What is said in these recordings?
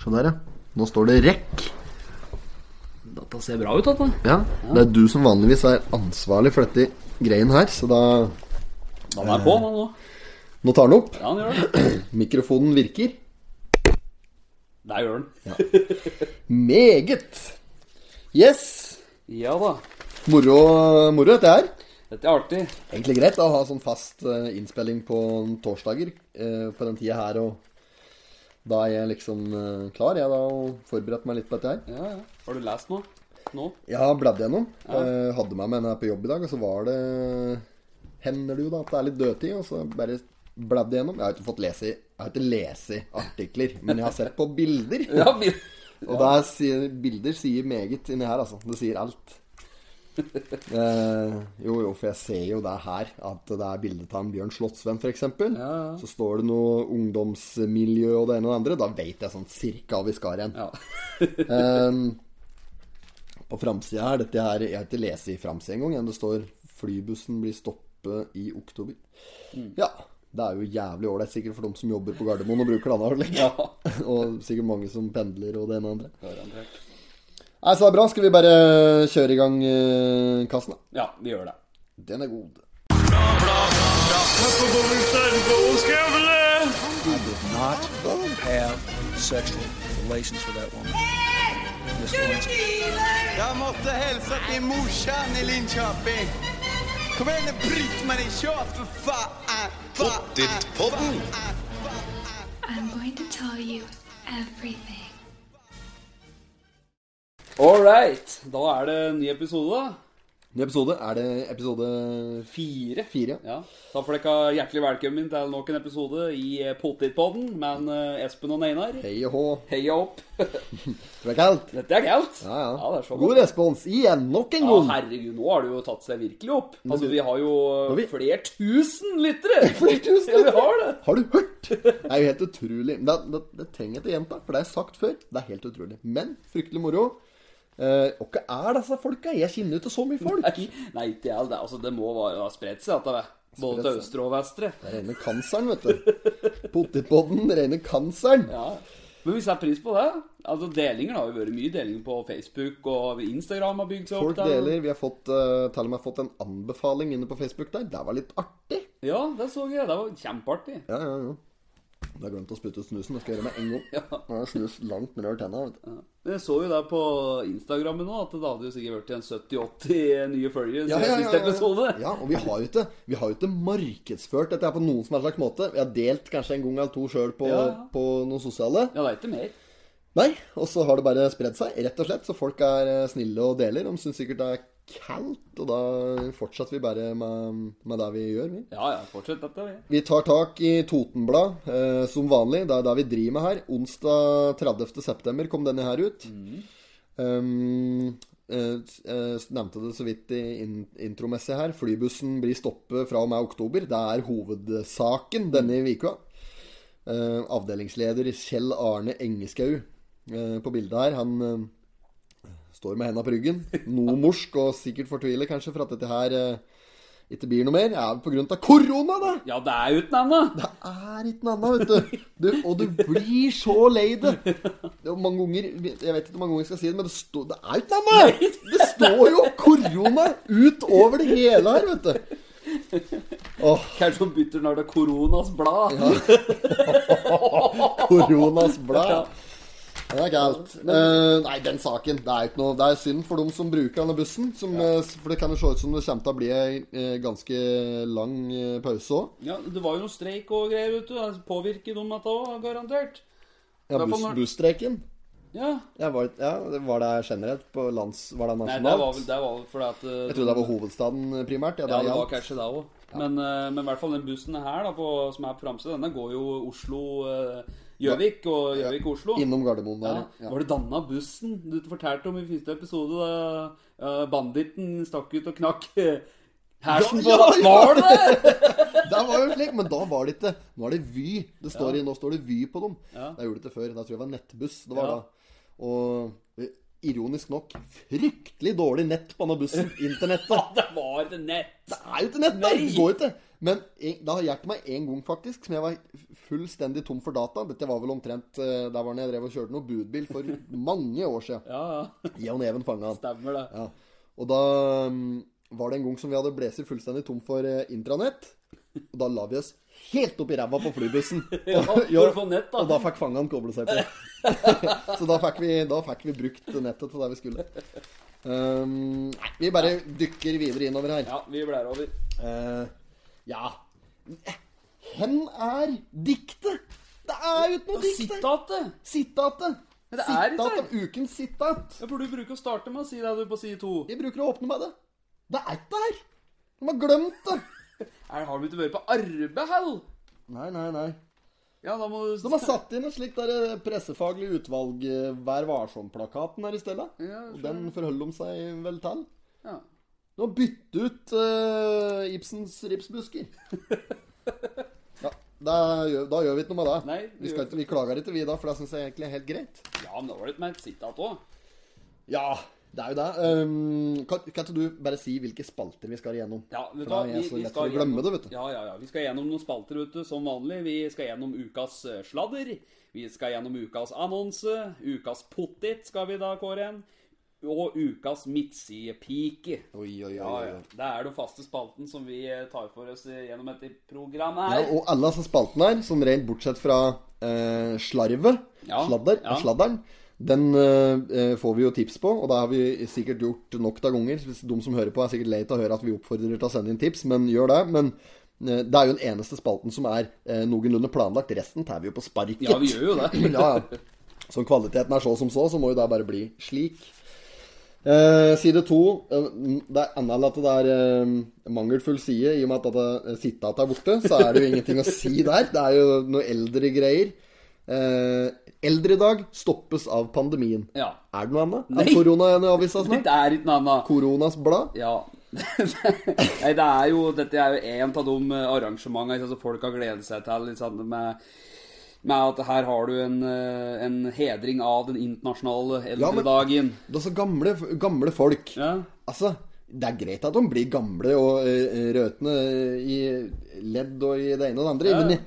Se der, ja. Nå står det rekk. Dette ser bra ut, dette. Ja, Det er du som vanligvis er ansvarlig for dette greien her, så da Den er på, nå. Nå tar den opp. Ja, den gjør det. Mikrofonen virker. Der gjør den. Meget. Yes. Ja da. Moro, moro dette her. Dette er artig. Egentlig greit da, å ha sånn fast eh, innspilling på torsdager eh, på den tida her. Og da er jeg liksom eh, klar, jeg da, og forberedt meg litt på dette her. Ja, ja. Har du lest noe? Nå? Jeg har bladd gjennom. Eh, hadde med en her på jobb i dag, og så var det Hender det jo da at det er litt dødtid, og så bare bladde gjennom. Jeg har ikke fått lese Jeg har ikke lese artikler, men jeg har sett på bilder. Ja, bil. Og der sier, bilder sier meget inni her, altså. Det sier alt. Eh, jo, jo, for jeg ser jo det her, at det er bilde av en Bjørn Slottsvenn, f.eks. Ja, ja. Så står det noe ungdomsmiljø og det ene og det andre. Da vet jeg sånn cirka hvor vi skal hen. Ja. eh, på framsida her dette her, Jeg har ikke lest i framsida engang. Det står 'Flybussen blir stoppet i oktober'. Mm. Ja. Det er jo jævlig ålreit sikkert for dem som jobber på Gardermoen og bruker denne. Slik. Ja. og sikkert mange som pendler og det ene og det andre. Nei, så det er bra. Skal vi bare kjøre i gang uh, kassen, da? Ja, vi gjør det. Den er god. not have sexual relations with that woman. Jag måste hälsa till morsan i Linköping. Kom igjen, Britt-Marie, kör för fan! Pottitpodden! I'm going to tell you everything. All right. Da er det en ny episode, da. Ny episode. Er det episode Fire. fire? Ja. Da får dere hjertelig velkommen til nok en episode i Potetpodden. Men med eh, Espen og Einar. Hei og hå. Heia opp. Det er kaldt. Dette er kaldt. Ja, ja. så God godt. respons igjen. Nok en Ja, gang. herregud, nå har det jo tatt seg virkelig opp. Altså, vi har jo vi- flere tusen lyttere! Flere tusen Ja, vi har det. Har du hørt? Det er jo helt utrolig. Det, det, det trenger jeg ikke gjenta, for det er sagt før. Det er helt utrolig. Men fryktelig moro. Eh, hva er disse folka? Jeg kjenner ikke så mye folk. Nei, nei ikke jeg. Det, altså, det må være ha spredt seg, dette. Både til østre og vestre. Det er rene kanseren, vet du. Potetpodden, rene kanseren. Ja. Men vi setter pris på det. Altså, Delinger har jo vært mye delinger på Facebook, og Instagram har bygd seg opp. der. Folk deler. Vi har fått, uh, til og med fått en anbefaling inne på Facebook der. Det var litt artig. Ja, det så jeg. Det var kjempeartig. Ja, ja, ja. Jeg har glemt å spytte ut snusen. Det skal jeg gjøre med en gang. Har jeg snus langt nedover tenna. vet du. Jeg så jo der på Instagrammen nå at det hadde jo sikkert vært en 70-80 nye følgere Ja, ja, ja, ja. episode. Ja, og vi har jo ikke, vi har jo ikke markedsført dette på noen som helst slags måte. Vi har delt kanskje en gang eller to sjøl på, Ja, ja. på noen sosiale. Ja, det er ikke mer. Nei, og så har det bare spredd seg, rett og slett. Så folk er eh, snille og deler. De syns sikkert det er kaldt, og da fortsetter vi bare med, med det vi gjør, vi. Ja, ja, fortsett dette. vi. Vi tar tak i Totenblad eh, som vanlig. Det er det vi driver med her. Onsdag 30. september kom denne her ut. Um, eh, eh, nevnte det så vidt i in intromessig her. Flybussen blir stoppet fra og med oktober. Det er hovedsaken denne uka. Eh, avdelingsleder Kjell Arne Engeskau eh, på bildet her, han eh, står med hendene på ryggen. Noe morsk og sikkert fortviler kanskje for at dette her eh, ikke blir noe mer. Ja, på grunn av korona, da! Ja, det er uten annet. Det er ikke noe annet, vet du. du. Og du blir så lei det. Det er mange ganger Jeg vet ikke hvor mange ganger jeg skal si det, men det, står- det er ikke noe annet! Det står jo korona utover det hele her, vet du. Åh, Kanskje hun bytter når det er koronas blad. koronas blad. Det er galt. Uh, nei, den saken Det er ikke noe Det er synd for dem som bruker denne bussen. Som, ja. for det kan jo se ut som det kommer til å bli ei eh, ganske lang eh, pause òg. Ja, Det var jo noe streik og greier, vet du. Det påvirker dem dette òg, garantert. Ja, buss, busstreiken. Ja. Ja, var, ja, det- var det generelt på lands... Var det Nei, nasjonalt? det var vel, det var vel fordi at uh, Jeg trodde det var hovedstaden eh, primært. Ja, Ja, det var kanskje det òg. Men, uh, men i hvert fall den bussen her da, på, som er på framsida, denne går jo Oslo-Gjøvik og Gjøvik-Oslo. Innom Gardermoen der. Ja. Var det danna bussen du fortalte om i første episode da eh, banditten stakk ut og knakk eh, hersen på? Var det det? Det var jo slik, men da var det ikke Nå er det Vy. Det står i, nå står det Vy på dem. Ja. Det gjorde det før. Da tror jeg det var nettbuss. Det var da. Og ironisk nok fryktelig dårlig nett på denne bussen. Internettet. Det var ikke nett! Det er jo ikke nett der! Det går ikke. Men det har hjulpet meg en gang, faktisk, som jeg var fullstendig tom for data. Dette var vel omtrent eh, der var når jeg drev og kjørte noe budbil for mange år siden. Ja, ja. Jeg og Neven fanga han. Stemmer det. Ja. Og da mm, var det en gang som vi hadde blåst fullstendig tom for eh, intranett. Og da la vi oss helt opp i ræva på flybussen. Ja, for å få nett, da. Og da fikk fangene koble seg på. Så da fikk, vi, da fikk vi brukt nettet til det vi skulle. Um, vi bare dykker videre innover her. Ja, vi blærer over. Eh, ja Hen er diktet? Det er jo ikke noe dikt Sitatet. Sitatet! Sitate. Men det er ikke Sitat av ukens sitat. Ja, for du bruker å starte med å si det du på side to. Jeg bruker å åpne med det. Det er ikke der. De har glemt det. Er, har du ikke vært på arbeid, hell? Nei, nei, nei. Ja, da må du De har satt inn et slikt der eh, pressefaglig utvalg, eh, Vær varsom-plakaten her i stedet. Ja, Og den forholder de seg vel til. Ja. De har byttet ut uh, Ibsens ripsbusker. Ja, da gjør, da gjør vi ikke noe med det. Nei, vi ikke, vi klager ikke, vi da, for det syns jeg egentlig er helt greit. ja, men det var litt med et sitat òg. Ja, det er jo det. Um, kan, kan ikke du bare si hvilke spalter vi skal igjennom? Ja, vet du vi, vi skal gjennom- det, vet du. Ja, ja, ja. Vi skal gjennom noen spalter, vet du, som vanlig. Vi skal gjennom ukas eh, sladder. Vi skal gjennom ukas annonse. Ukas pottit skal vi da kåre en. Og ukas midtsidepike. Oi, oi. Ja, ja. Det er den faste spalten som vi eh, tar for oss eh, gjennom dette programmet her. Ja, og alle disse spaltene her, som rent bortsett fra eh, slarvet, Ja, sladder, ja. sladderen, den eh, får vi jo tips på, og det har vi sikkert gjort nok av ganger. De som hører på, er sikkert lei av å høre at vi oppfordrer til å sende inn tips, men gjør det. Men eh, det er jo den eneste spalten som er eh, noenlunde planlagt. Resten tar vi jo på sparket. Ja, vi gjør jo det. ja, ja. Så kvaliteten er så som så, så må jo det bare bli slik. Eh, side to eh, Det er enda at det er eh, mangelfull side, i og med at det sitatet er borte. Så er det jo ingenting å si der. Det er jo noe eldre greier. Eh, dag stoppes av pandemien. Ja. Er det noe annet? Er korona en i avisa snart? Det er ikke noe annet. Koronas blad? Ja. Nei, det er jo Dette er jo en av de eh, arrangementene som folk har gledet seg til. Liksom, med, med at her har du en, eh, en hedring av den internasjonale Ja, men- eldredagen. Det er så gamle, gamle folk. Ja. Altså, det er greit at de blir gamle og røtne i ledd og i det ene og det andre, Ja, ja. men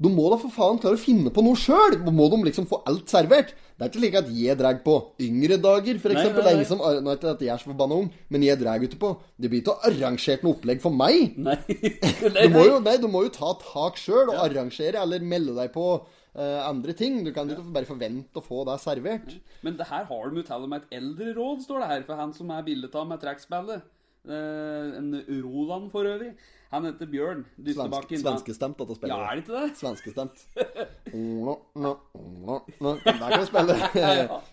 de må da for faen klare å finne på noe sjøl! Må de liksom få alt servert? Det er ikke slik at jeg drar på yngre dager, eksempel. Det er ingen som, nå er ikke at jeg er så forbanna ung, men jeg drar ute på Det blir ikke arrangert noe opplegg for meg! Nei. Du må jo, nei, du må jo ta tak sjøl og arrangere, eller melde deg på eh, andre ting. Du kan ja. ikke bare forvente å få det servert. Men det her har de jo til og med et eldre råd, står det her, for han som er bildet av med trekkspillet. Eh, en Roland for øvrig. Han heter Bjørn Svensk, Dystebakken. svenskestemt, dette spillet. Ja, er det ikke det? Svenskestemt. Der kan vi spille.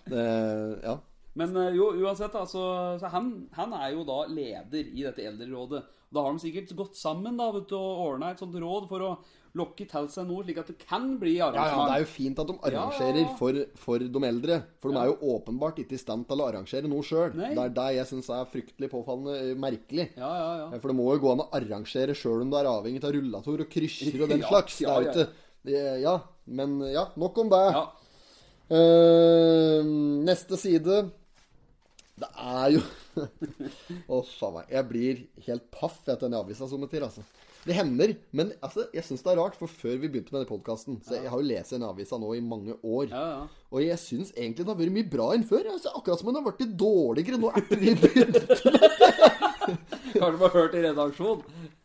Det- ja. Men eh, jo, uansett, altså, så, så han, han er jo da leder i dette eldrerådet. Da har de sikkert gått sammen da, vet du, og ordna et sånt råd for å lokke til seg noe, slik at det kan bli Ja, ja, arrangement. Det er jo fint at de arrangerer Ja, ja, ja. For, for de eldre. For de er jo åpenbart ikke i stand til å arrangere noe sjøl. Det er det jeg syns er fryktelig påfallende eh, merkelig. Ja, ja, ja. For det må jo gå an å arrangere sjøl om du er avhengig av rullator og krysser og den Ja, slags. ja, ja, ja. Ja, men ja, nok om det. ja. Uh, neste side Det er jo Å, faen meg. Jeg blir helt paff etter den avisa som til, altså. Det hender, men altså, jeg syns det er rart, for før vi begynte med denne podkasten Så jeg har jo lest den avisa nå i mange år. ja, ja. Og jeg syns egentlig det har vært mye bra enn før. Altså, akkurat som den har blitt dårligere nå etter vi begynte. Kanskje bare hørt i redaksjon.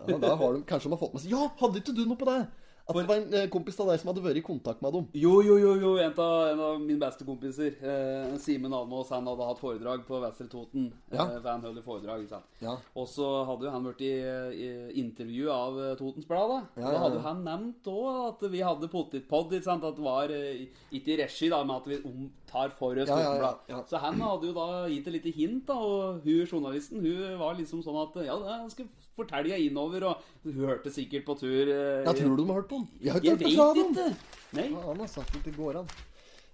Ja, da har de, kanskje de har fått med seg Ja, hadde ikke du noe på det? At det var en eh, kompis av deg som hadde vært i kontakt med dem. Jo, jo, jo, jo. En av, en av mine beste kompiser, eh, Simen Almås, han hadde hatt foredrag på Vestre Toten. Ja. Eh, for han holder foredrag, ikke sant. Ja. Og så hadde jo han vært i, i intervju av eh, Totens Blad, da. Ja, da hadde jo han nevnt òg at vi hadde potetpod, ikke sant. At det var eh, ikke i regi, da, men at vi omtar for oss Ja, ja, Totens ja, Blad. Så han hadde jo da gitt et lite hint, da. Og hun journalisten, hun var liksom sånn at Ja, det skal fortelle jeg innover, og hørte sikkert på tur eh, Jeg tror du de har hørt på den. Jeg har ikke hørt noe vet fra ikke. Nei. Ja, han har sagt at det går an.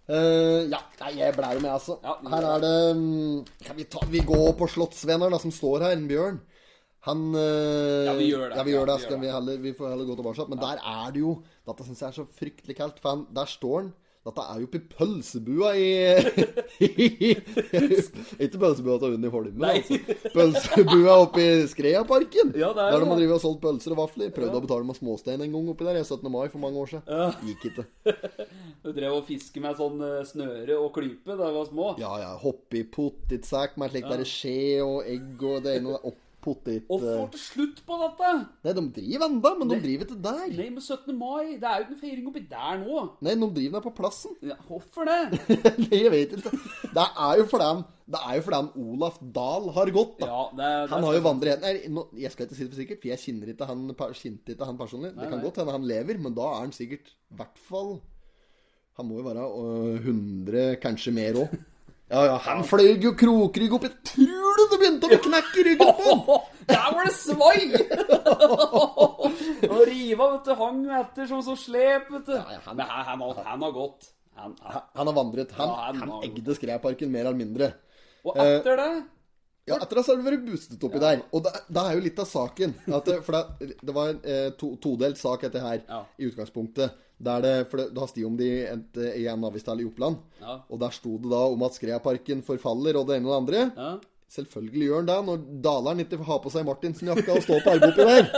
Eh, ja, nei, jeg jo med, altså. Ja, her er det mm, Kan vi, ta, vi går på Slottsvenneren, da, som står her, en bjørn. Han eh, Ja, vi gjør det. Ja, vi gjør det. Vi Skal gjør vi, heller, vi får heller gå tilbake. Men der er det jo Dette syns jeg er så fryktelig kaldt. For han, der står han. Dette er jo i pølsebua i, Ikke pølsebua til Unni Holmen, altså. Pølsebua oppe i Skreaparken. Ja, det er der de har drevet og solgt pølser og vafler. Prøvde å betale med småstein en gang oppi der. 17. mai for mange år siden. Gikk ikke. Du drev og fiske med sånn eh, snøre og klype da jeg var små. Ja, ja. Hoppe i potetsekk med slik der skje og egg og det ene og potet... Og få til slutt på dette! Nei, de driver enda, men de driver ikke der. Nei, men 17. mai. Det er jo ikke noe feiring oppi der nå. Nei, de driver der på plassen. Ja, Hvorfor det? Nei, jeg vet ikke. Det er jo fordi han, det er jo fordi han Olaf Dahl har gått, da. Ja, det, det Han har jo vandret Nei, jeg skal ikke si det for sikkert, for jeg kjenner ikke han, kjente ikke han personlig. Det kan nei. godt hende han lever, men da er han sikkert i hvert fall Han må jo være øh, 100, kanskje mer òg. Ja, ja, han fløy jo krokrygg opp Jeg Tror du det begynte å knekke ryggen på han? Der var det svai! Og riva, vet du. Hang etter som så slep, vet du. ja, han- Men han, han, har- han har gått. Han, han. Har vandret. Han, Ja, han han eggde Skreparken mer eller mindre. Og etter det Ja, etter det så har det vært boostet oppi der. Og det, det er jo litt av saken. Det, for det, det var en eh, to, todelt sak, dette her, Ja. i utgangspunktet. Der det, for det, det sto de endte i en avisdel i Oppland. Ja. Og der sto det da om at Skreaparken forfaller, og det ene og det andre. Ja. Selvfølgelig gjør han det, når Daleren ikke har på seg Martinsen-jakka og står på arbeidet oppi der.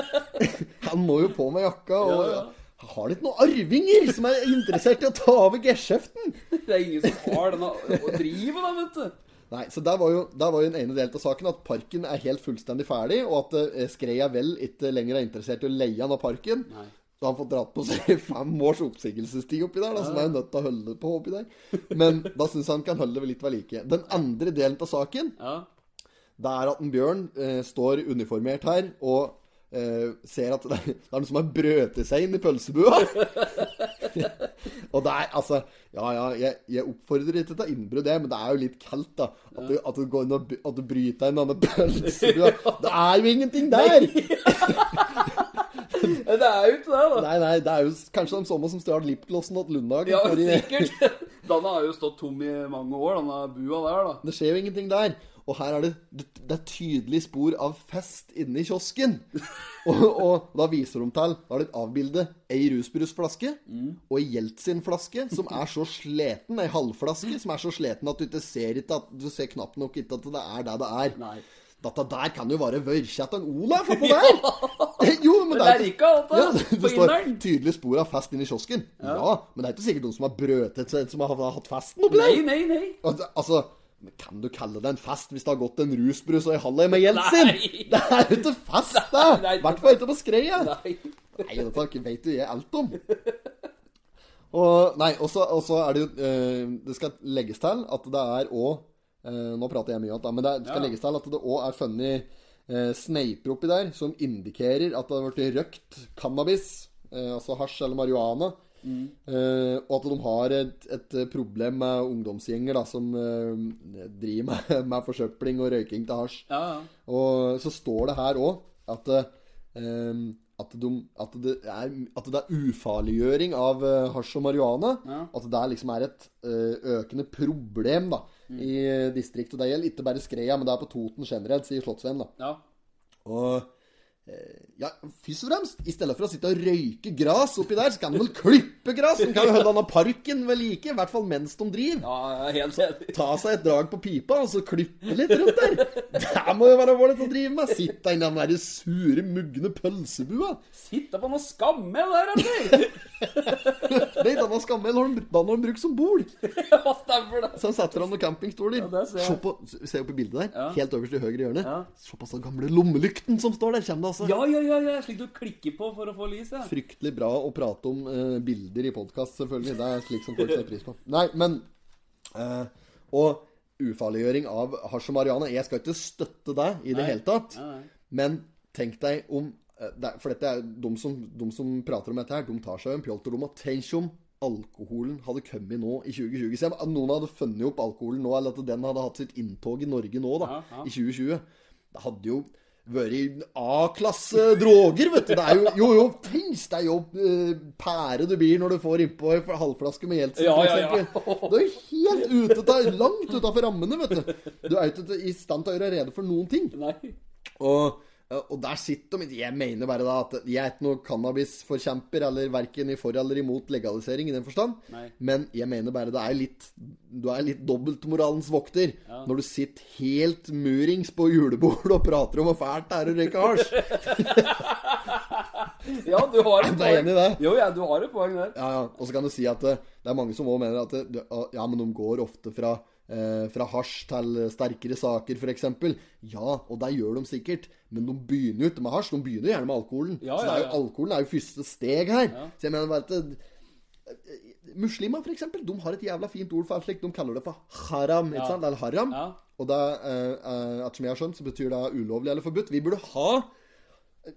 Han må jo på med jakka. og... Ja. Har de ikke noen arvinger som er interessert i å ta over geskjeften? Det er ingen som har den å drive, da, vet du. Nei, så der var jo, der var jo en ene del av saken at parken er helt fullstendig ferdig, og at eh, Skreia vel ikke lenger er interessert i å leie han av parken. Nei. Så har han fått dratt på seg fem års oppsigelsestid oppi der, da, som er jo nødt til å holde på oppi der. Men da syns han kan holde det litt ved like. Den andre delen av saken, Ja. det er at en Bjørn eh, står uniformert her og eh, ser at det er, det er noen som har brøtet seg inn i pølsebua. og det er altså Ja, ja, jeg, jeg oppfordrer ikke til innbrudd, det, men det er jo litt kaldt, da. At du, at du går inn og at du bryter inn i denne pølsebua. Det er jo ingenting der! Det er jo ikke det, da. Nei, nei, det er jo kanskje de samme som stjal lipglossen til Lundhagen. Ja, sikkert. Denne har jo stått tom i mange år, denne bua der, da. Det skjer jo ingenting der. Og her er det, det, er tydelig spor av fest inne i kiosken. Og, og da viser de til Da er det et avbilde ei rusbrusflaske og ei Jeltsin-flaske som er så sliten. Ei halvflaske som er så sliten at du ikke ser ikke at Du ser knapt nok ikke at det er det det er. Nei. Dette der kan jo være Vørkjatan Olav oppå der! Jo, men det er ikke alt, ja, det, det står tydelig spor av fest inni kiosken. Ja. men det er ikke sikkert noen som har brøtet seg, som har hatt festen oppi der. Nei, nei, nei. Altså, altså Kan du kalle det en fest hvis det har gått en rusbrus og en halvøy med Jeltsin? Det er jo ikke fest, da! I hvert fall ikke på Skreia. Nei. Nei, dette vet jo jeg alt om. Og nei, og så er det jo eh, Det skal legges til at det er òg Nå prater jeg mye om det, men det skal Ja. legges til at det òg er funnet eh, sneiper oppi der som indikerer at det har blitt røkt cannabis, eh, altså hasj eller marihuana. Eh, og at de har et, et problem med ungdomsgjenger da, som uh, driver med, med forsøpling og røyking til hasj. Ja, ja. Og så står det her òg at, uh, at, de, at, det er, at det er ufarliggjøring av hasj og marihuana. Ja. At det er liksom er et økende problem da, i eh, distriktet. Det gjelder ikke bare Skreia, men det er på Toten generelt, sier Slottsvenn. da. ja. Og ja, først og fremst, i stedet for å sitte og røyke gras oppi der, så kan de vel klippe gras. De kan jo holde parken ved like, i hvert fall mens de driver. ja helt enig. Ta seg et drag på pipa og så klippe litt rundt der. Det må jo være ålreit å drive med. Sitte i den der sure, mugne pølsebua. Sitte på noe skammel der, eller? Nei, denne skammel har de, brukt som bol. Ja, stemmer det. Så han setter fram noen campingstoler. Ja. Se på, se opp i bildet der. Ja. Helt øverst i høyre hjørne. Ja. Se på den gamle lommelykten som står der. Kjem det altså. Ja, ja, ja, ja. Slik du klikker på for å få lys, ja. Fryktelig bra å prate om eh, bilder i podkast, selvfølgelig. Det er slik som folk setter pris på. Nei, men eh, Og ufarliggjøring av hasj og marihuana. Jeg skal ikke støtte deg i det Nei. hele tatt. Nei, nei. Men tenk deg om eh, det, er- For dette er de som, de som prater om dette her, de tar seg jo en pjolt og de må Tenk om alkoholen hadde kommet nå i 2020. Se om noen hadde funnet opp alkoholen nå, eller at den hadde hatt sitt inntog i Norge nå, da. Ja, ja. I 2020. Det hadde jo vært A-klasse droger, vet du. Det er jo Jo, jo, tenk er jo eh, pære du blir når du får innpå en halvflaske med Jeltsin, Ja, f.eks. ja, ja. Du er jo helt ute til, langt utafor rammene, vet du. Du er ikke i stand til å gjøre rede for noen ting. Nei. Og Og der sitter de Jeg mener bare da at jeg er ikke noe cannabisforkjemper, eller verken i for eller imot legalisering i den forstand. Nei. Men jeg mener bare det er litt Du er litt dobbeltmoralens vokter når du sitter helt murings på julebordet og prater om hvor fælt det er å røyke hasj. Ja, du har et Du er enig i det? Jo, ja, du har et poeng der. Ja, ja. Og så kan du si at det, det er mange som òg mener at det, det, Ja, men de går ofte fra, eh, fra hasj til sterkere saker, f.eks. Ja, og det gjør de sikkert. Men de begynner jo ikke med hasj. De begynner gjerne med alkoholen. Ja, så det ja, er jo, ja. alkoholen er jo første steg her. Så jeg mener bare at Muslimer, eksempel, de har et jævla fint ord for alt slikt. De kaller det for haram. ikke sant? Eller haram. Ja. Og det, eh, eh, ettersom jeg har skjønt, så betyr det ulovlig eller forbudt. Vi burde ha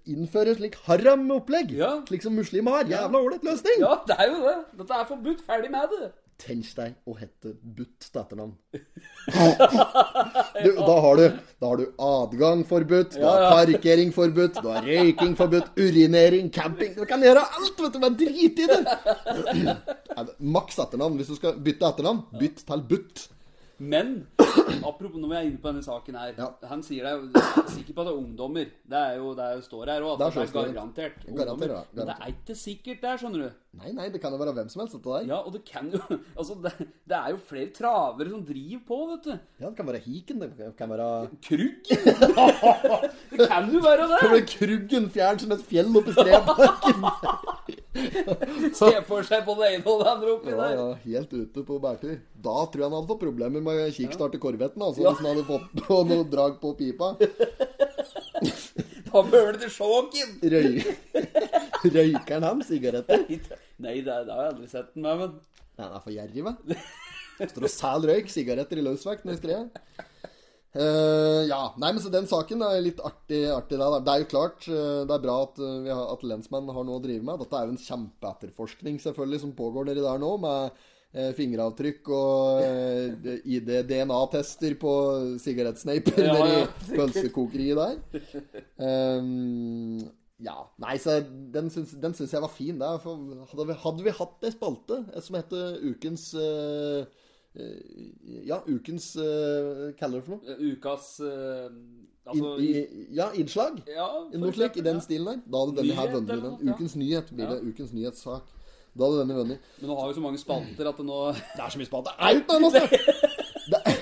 Innføre slik haram-opplegg. Ja. Slik som muslimer har. Jævla ålreit løsning! Ja, det er jo det. Dette er forbudt. Ferdig med det. Tenk deg å hete Butt til etternavn. Du, da, har du, da har du adgang forbudt, du har parkering forbudt, du har røyking forbudt, urinering, camping Du kan gjøre alt, vet du! Bare drit i! Det- Maks etternavn. Hvis du skal bytte etternavn, bytt til Butt. Men apropos når vi er inne på denne saken her Ja. Han sier det jo sikker på at det er ungdommer. Det er jo det er jo står her òg, at det er garantert det. garantert Garantert, Men det er ikke sikkert det, skjønner du. Nei, nei, det kan jo være hvem som helst, dette der. Ja, og det kan jo Altså, det, det er jo flere travere som driver på, vet du. Ja, det kan være Hiken, det kan være Kruggen! det kan jo være Det det! blir Kruggen fjern som et fjell oppe i Strebmarken. Se for seg på det ene og det andre oppi Ja, der. ja, helt ute på bærtur. Da tror jeg han hadde fått problemer med å kickstarte korvetten, altså, Ja. hvis han hadde fått på noe drag på pipa. Da bør det til sjåken! Røy... Røyker han sigaretter? Nei, det, det har jeg aldri sett den med, men Nei, han er for gjerrig, vel. Står og selger røyk, sigaretter i løsvekt når jeg Eh, ja, nei, men så den saken er litt artig, artig da. Det er jo klart, uh, det er bra at, uh, har, at lensmannen har noe å drive med. Dette er jo en kjempeetterforskning selvfølgelig som pågår nedi der nå, med fingeravtrykk og ID-DNA-tester på sigarettsneiper Ja, i ja, pølsekokeriet der. Um, ja. Nei, så den syns, den syns jeg var fin. Det er hadde, vi, hadde vi hatt ei spalte som heter Ukens eh, Ja, ukens uh, Kaller det for noe? ukas eh, In, Altså i, ja, innslag. Ja, Noe slik i den stilen der. Da hadde denne her Nyhet vunnet eller den. ja. Ukens nyhet blir det. Ukens nyhetssak. Da hadde denne vunnet. Men nå har vi så mange spalter at det nå Det er så mye spalter! Out er jo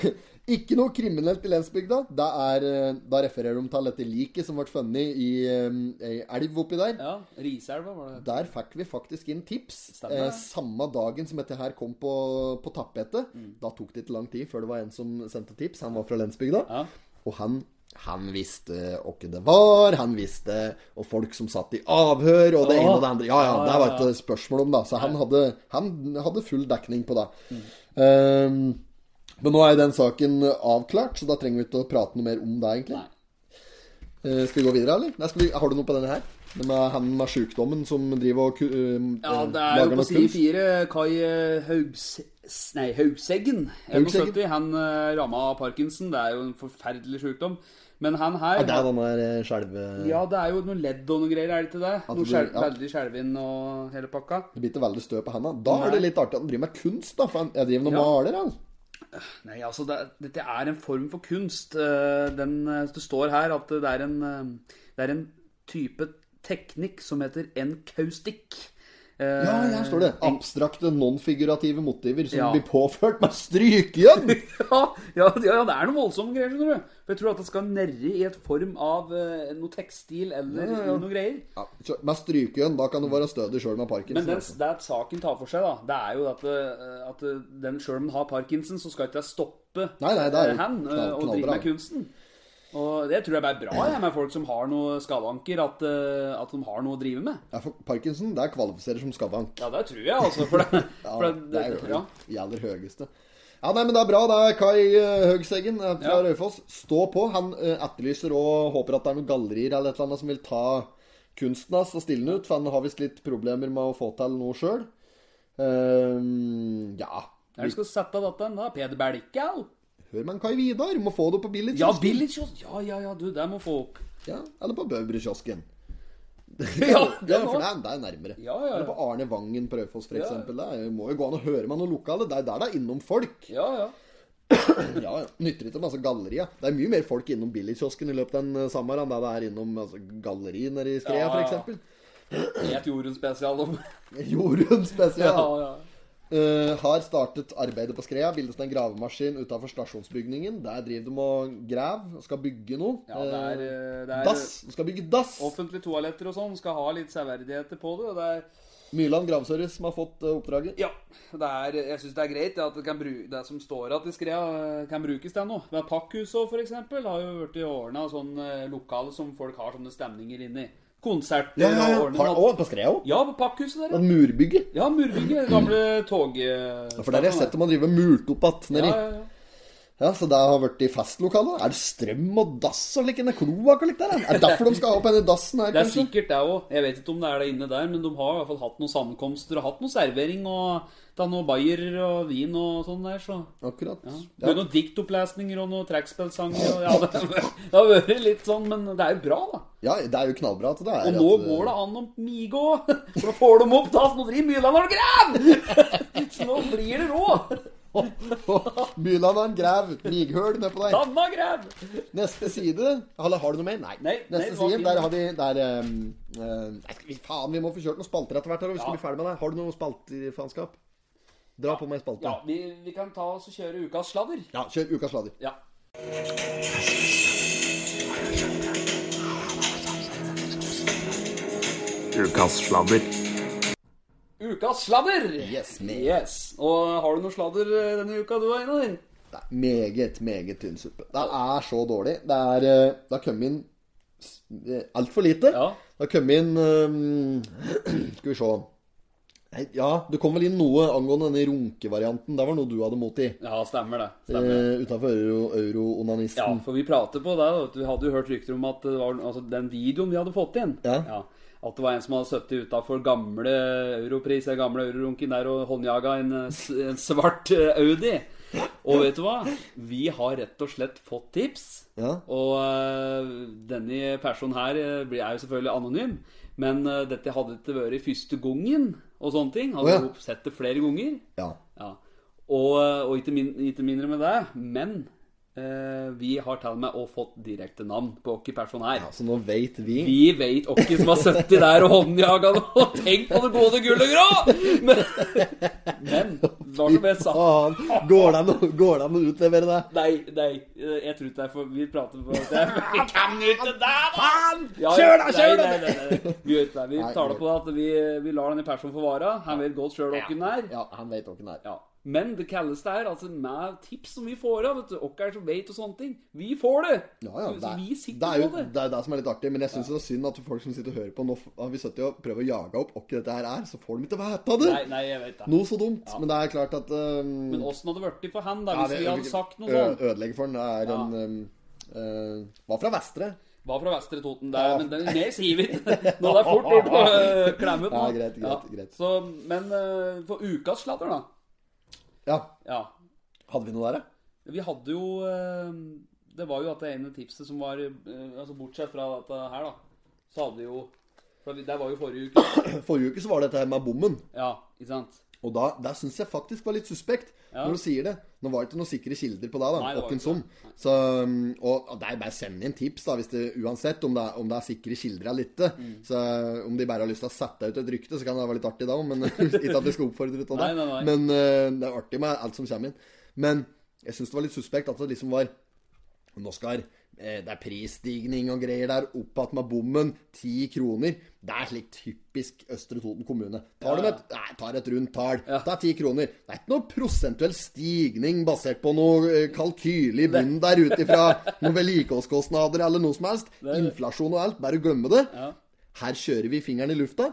ikke noe kriminelt i lensbygda. Da, er, eh, da refererer de til dette liket som ble funnet i eh, ei elv oppi der. Ja, Riselva var det. Der fikk vi faktisk inn tips Stemmer. eh, samme dagen som dette her kom på, på tapetet. Mm. Da tok det ikke lang tid før det var en som sendte tips. Han var fra lensbygda. Ja. Og han, han visste hvem det var. Han visste og folk som satt i avhør, og det ene og det andre. Ja, ja, det var ikke spørsmål om, da. Så han hadde, han hadde full dekning på det. Mm. Ehm, men nå er den saken avklart, så da trenger vi ikke å prate noe mer om det, egentlig. Nei. Eh, skal vi gå videre, eller? Nei, skal vi, har du noe på denne her? Den med han med sjukdommen som driver og eh, Ja, eh, det er jo på side fire Kai Haugs... Nei, Haugseggen. Haugseggen. 71. Han uh, ramma parkinson. Det er jo en forferdelig sykdom. Men han her ja, det den der skjelve... Ja, det er jo noe ledd og noe greier, er det ikke det? Noe skjel, ja. Veldig skjelvinn og hele pakka. Det blir ikke veldig støv på hendene. Da er det litt artig at han driver med kunst, da. For jeg driver noe Ja. maler, han. Nei, altså, det, dette er en form for kunst. Eh, Den, eh, det står her at det er en, eh, det er en type teknikk som heter enkaustikk. Eh, Ja, her står det. Abstrakte, non-figurative motiver som Ja. blir påført med strykejern. Ja, ja, ja, det er noe voldsomme greier, skjønner du. For jeg tror at det skal nærre i et form av uh, noe tekstil eller Ja, noe greier. Ja, med strykejern, da kan du være stødig sjøl med parkinson. Men den, altså. det at saken tar for seg, da, det er jo at, eh, at den sjøl om den har parkinson, så skal ikke det stoppe Nei, nei, det er jo han å drive med kunsten. Og det tror jeg bare er bra jeg, med folk som har noe skavanker, at, eh, at de har noe å drive med. Ja, for parkinson, det kvalifiserer som skavank. Ja, det tror jeg, altså. For det, Ja, for det er jo ja. i aller høyeste. Ja, nei, men det er bra. Det er Kai eh, Høgseggen eh, fra Ja. Raufoss. Stå på. Han etterlyser og håper at det er noen gallerier eller et eller annet som vil ta kunsten hans og stille den ut, for han har visst litt problemer med å få til noe sjøl. ja Er det skal sette datteren, da? Peder Belkal? Hør med en Kai Vidar. Må få det på billig Ja, Billigkiosk! Ja, ja, ja, du, det må få opp. Ja, eller på Bøverkiosken. Ja, det Ja, for det er, det er nærmere. Ja, ja, ja. Eller på Arne Vangen på Raufoss, for Ja. Det må jo gå an å høre med noen lokale. Det er der det er innom folk. Ja, ja. Ja. Nytter ikke masse altså ja. Det er mye mer folk innom billigkiosken i løpet av den eh, sommer enn det er innom altså, galleri nede i Skrea, Ja, for ja. eksempel. Helt Jorunn spesial om Jorunn spesial. Ja, ja. Eh, har startet arbeidet på Skrea. Bildes det en gravemaskin utenfor stasjonsbygningen. Der driver de og graver og skal bygge noe. ja det er, Eh, eh, det er dass. De skal bygge dass. offentlige toaletter og sånn. Skal ha litt severdigheter på det. det er Myrland Graveservice som har fått oppdraget. Ja, det er, jeg syns det er greit at det, kan bru, det som står at i skrea, kan brukes til noe. Men Pakkhuset eksempel, har jo blitt ordna sånn lokale som folk har sånne stemninger inni. Konserter Ja, ja, ja. og å, på Skreo? Ja, på Pakkhuset der, ja. murbygge. Ja, murbygget. Gamle tog... for der har jeg sett dem har driver murt opp igjen nedi. ja, ja. Ja, så det har vært i festlokalet? Er det strøm og dass og like, en kloakk og likt der? Er det derfor de skal ha opp denne dassen her, Det er sikkert det òg. Jeg vet ikke om det er det inne der, men de har i hvert fall hatt noen sammenkomster og hatt noe servering og ta noe bayer og vin og sånn der, så Akkurat. Ja. Ja. Det er noen diktopplesninger og noen trekkspillsanger og ja, det, det har vært litt sånn, men det er jo bra, da. ja, det er jo knallbra at det er Og nå at, går det an om Migo, for da får de opp dass. Nå driver Myrland og graver! Så nå blir det rå. Byland har en grev, mighøl nedpå der. Danna grev! Neste side Eller har du noe mer? Nei. Nei, Neste nei, side, der har vi Der um, uh, nei, vi, Faen, vi må få kjørt noen spalter etter hvert. her, og Vi skal Ja. bli ferdig med det. Har du noe spaltefanskap? Dra på meg en spalte. Ja, vi, vi kan ta oss og kjøre ukas sladder. Ja, kjør ukas sladder. Ja. Ukas sladder. Ukas sladder! Yes, yes. Og har du noe sladder eh, denne uka, du, Einar? Det er meget, meget tynn suppe. Det er så dårlig. Det er eh, Det har kommet inn altfor lite. Ja. Det har kommet inn um, Skal vi se Ja, du kom vel inn noe angående denne runkevarianten. Det var noe du hadde mot i. Ja, stemmer det. Stemmer. Uh, Utafor euro, Ja, euro-onanisten. for vi prater på det. da. Vi hadde jo hørt rykter om at det var altså, den videoen vi hadde fått inn ja. Ja. At det var en som hadde sittet utafor gamle Europris, den gamle eurorunken der og håndjaga en, en svart eh, Audi. Og vet du hva? Vi har rett og slett fått tips. Ja. Og eh, denne personen her eh, er jo selvfølgelig anonym. Men dette hadde ikke vært første gangen og sånne ting. Hadde oh, ja. sett det flere ganger. ja. Ja. Og, og ikke, min, ikke mindre med det, men vi har til og med også fått direkte navn på hvem personen er. ja, så nå veit vi. Vi vet hvem som har sittet der og håndjaga nå. Og tenk på det gode gullet og grå! Men, men hva som jeg sa Faen. Går det an å- utlevere det? Nei, nei, eh, jeg tror ikke det er for Vi prater på det. Vi kan ikke det, da! Faen! Ja, Kjør da, kjør da! Vi gjør ikke det. Vi taler tar det på at vi, vi lar denne personen få vare. Han vet godt sjøl hvem han er. Ja, han vet hvem han er. Ja. Men det kalles det her, altså med tips som vi får av, vet du, hvem er som vet og sånne ting. Vi får det! Ja, ja, det, er, vi det, er jo, på det. det er det som er litt artig. Men jeg syns det er synd at folk som sitter og hører på Nå har vi sittet og prøvd å jage opp hvem dette her er, så får de ikke vite det! Nei, nei, jeg vet det. Noe så dumt. Men det er klart at um, Men åssen hadde det blitt for han, da, ja, hvis det- vi hadde sagt noe sånt? Ødelegge for den. Det er Ja. en um, uh, Var fra Vestre. Var fra Vestre Toten. Der, Ja. Men det, mer sier vi ikke. Nå er det fort gjort å øh, klemme ut. Ja, greit, greit, greit. Så, men uh, for ukas sladder, da. Ja. Ja. Hadde vi noe der, da? Vi hadde jo øh, Det var jo at det ene tipset som var øh, Altså Bortsett fra dette her, da. Så hadde vi jo for Det var jo forrige uke. Forrige uke så var det dette her med bommen. Ja, ikke sant? Og da, der syns jeg faktisk var litt suspekt, Ja. når du sier det. Nå var det ikke noen sikre kilder på deg, da. Nei, det. Så, og, og det er bare å sende inn tips, da, hvis det, uansett om det, er, om det er sikre kilder eller ikke. Mm. Så Om de bare har lyst til å sette ut et rykte, så kan det være litt artig da. Men Ikke at vi skal oppfordre til det. Nei. Men uh, det er artig med alt som kommer inn. Men jeg syns det var litt suspekt at det liksom var Nå skal det er prisstigning og greier der. Opp igjen med bommen. Ti kroner. Det er slik typisk Østre Toten kommune. Tar du et, nei, tar et rundt tall. Det er ti kroner. Det er ikke noe prosentuell stigning basert på noe eh, kalkyle i bunnen der ut ifra noen vedlikeholdskostnader eller noe som helst. Inflasjon og alt. Bare glemme det. Ja. Her kjører vi fingeren i lufta.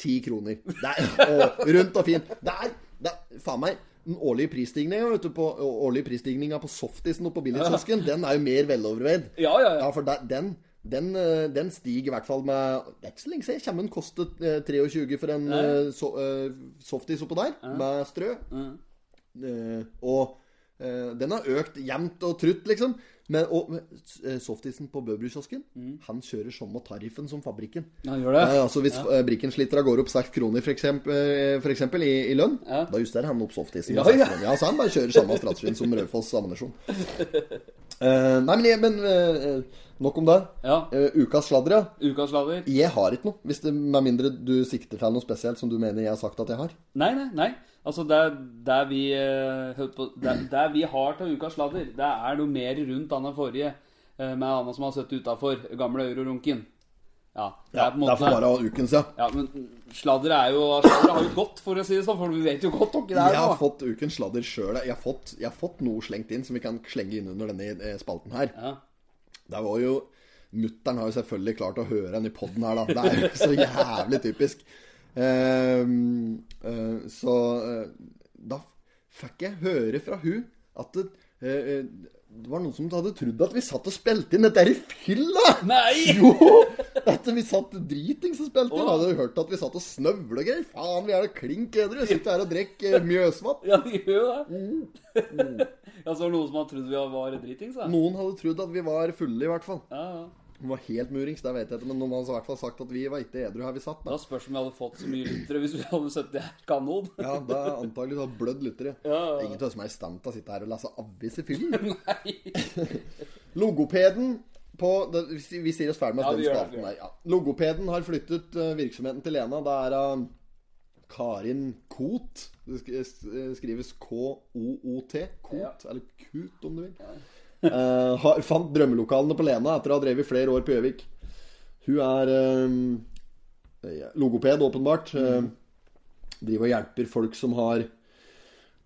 Ti kroner. Er å, rundt og fint. Det er, det er faen meg den årlige prisstigninga på, på softisen oppe på billigkiosken, den er jo mer veloverveid. Ja, ja, ja. Ja, for den, den, eh, den stiger i hvert fall med Det er ikke så lenge siden. Kommer den kostet eh, 23 for en eh, so, eh, softis oppå der, med strø. Eh, og Eh, den har økt jevnt og trutt, liksom. Men og, eh, softisen på Bøbrukiosken, han kjører samme tariffen som fabrikken. Ja, gjør det? Eh, altså Hvis fabrikken Brikken-slitera går opp 6 kroner for eksempel, eh, for eksempel i, i lønn, Ja. da justerer han opp softisen. Ja, ja. ja, Så han bare kjører samme strategien som Raufoss ammunisjon. Eh, nei, men, jeg- men eh, nok om det. Ja. Uh, ukas sladder, ja. Ukas sladder. Jeg har ikke noe, hvis det, med mindre du sikter til noe spesielt som du mener jeg har sagt at jeg har. Nei, nei, nei. Altså, det, det, vi, eh, på, det, det vi har til ukas sladder, det er noe mer rundt denne forrige, eh, med Anna som har sittet utafor, gamle eurorunken. Ja, det er på en måte Derfor bare ukens, ja. Ja, men sladder er jo Sladder har jo gått, for å si det sånn, for vi vet jo godt hvem det er Jeg har fått ukens sladder sjøl. Jeg, jeg har fått noe slengt inn som vi kan slenge inn under denne eh, spalten her. Ja. Det var jo Mutter'n har jo selvfølgelig klart å høre henne i poden her, da. Det er jo så jævlig typisk. Ehm, eh, så eh, da fikk jeg høre fra hun at det, eh, det var noen som hadde trodd at vi satt og spilte inn dette her i fylla! Nei! Jo! At vi satt dritings og spilte inn. Hadde jo hørt at vi satt og snøvla og greier. Faen, vi er da klink edru. Sitter her og drikker Mjøsvann. Ja, vi gjør det. Mm. Ja, så var det noen som hadde trodd vi var dritings, da. Noen hadde trodd at vi var fulle, i hvert fall. Ja, ja. De var helt murings, det vet jeg ikke, men noen hadde i hvert fall sagt at vi var ikke edru her vi satt. Da Da. spørs om vi hadde fått så mye lyttere hvis vi hadde sett det her kanon. Ja, det er antagelig så blødd lyttere. Ja, ja. Ingen av oss er i stand til å sitte her og lese avis i fyllen. Logopeden på det, vi, vi sier oss ferdig med Ja, den spalten der. Ja. Logopeden har flyttet eh, virksomheten til Lena. Det er uh, Karin Koht. Det eh, skrives K-O-O-T. Ja. eller Kut, om du vil. Har, fant drømmelokalene på Lena etter å ha drevet flere år på Gjøvik. Hun er uh, logoped, åpenbart. Eh, driver og hjelper folk som har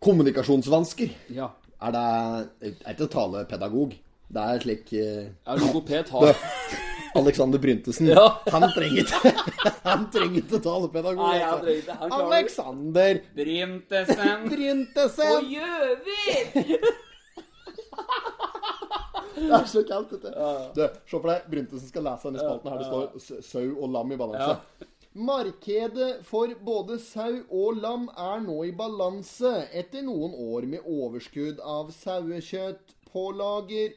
kommunikasjonsvansker. Ja. Er det er ikke talepedagog. Det er slik Ja, logoped har Alexander Bryntesen. Ja. Han trenger ikke Han trenger ikke talepedagog. Nei, han altså. trenger ikke. Han. Alexander Bryntesen Bryntesen! og Gjøvik! Det er så kaldt, dette. Du, se for deg, Bryntesen skal lese denne spalten her. Det står sau og lam i balanse. Markedet for både sau og lam er nå i balanse etter noen år med overskudd av sauekjøtt på lager.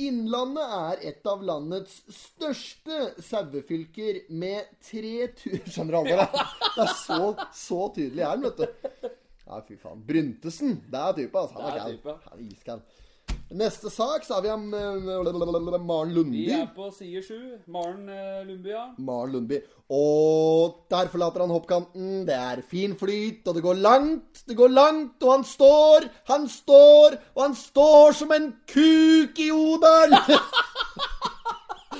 Innlandet er et av landets største sauefylker med 3000 Skjønner du alvoret? Det er så, så tydelig her, vet du. Ja, fy faen. Bryntesen, det er type, altså. Han er er er iskald. Neste sak så har vi om eh, Maren Lundby. Vi er på side sju. Maren eh, Lundby, ja. Maren Lundby. Og der forlater han hoppkanten. Det er fin flyt, og det går langt. Det går langt, og han står, han står, og han står som en kuk i Odal!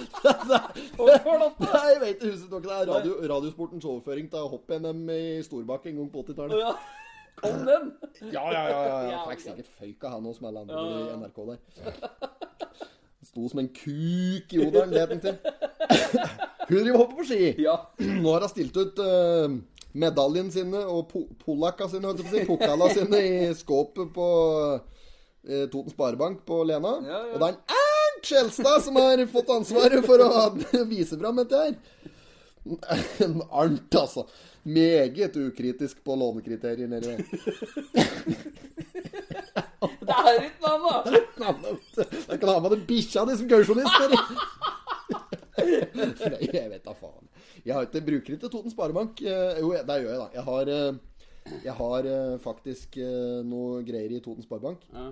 Nei, jeg vet husk det er radio, Radiosportens overføring til hopp-NM i Storbakk en gang på 80-tallet. Kom den! Ja, ja, ja. ja, Ja, Fikk sikkert føyka han og som alle andre i NRK der. Sto som en kuk i odelen, det het til. Hun driver og hopper på ski. Ja. Nå har hun stilt ut uh, medaljen sine og po polakka sine, holdt jeg på å si, pokala sine i skåpet på uh, Toten Sparebank på Lena. Ja, ja. Og det er en Ernt Skjelstad som har fått ansvaret for å vise fram dette her. En Arnt, altså. Meget ukritisk på lånekriterier nedi Det er ikke navn, da! Jeg kan ha med den bikkja di som kausjonist. Nei, jeg vet da faen. Jeg har ikke, bruker ikke Toten Sparebank. Eh, Jo, det gjør jeg, da. Jeg har, eh, jeg har eh, faktisk noe greier i Toten Sparebank. Ja.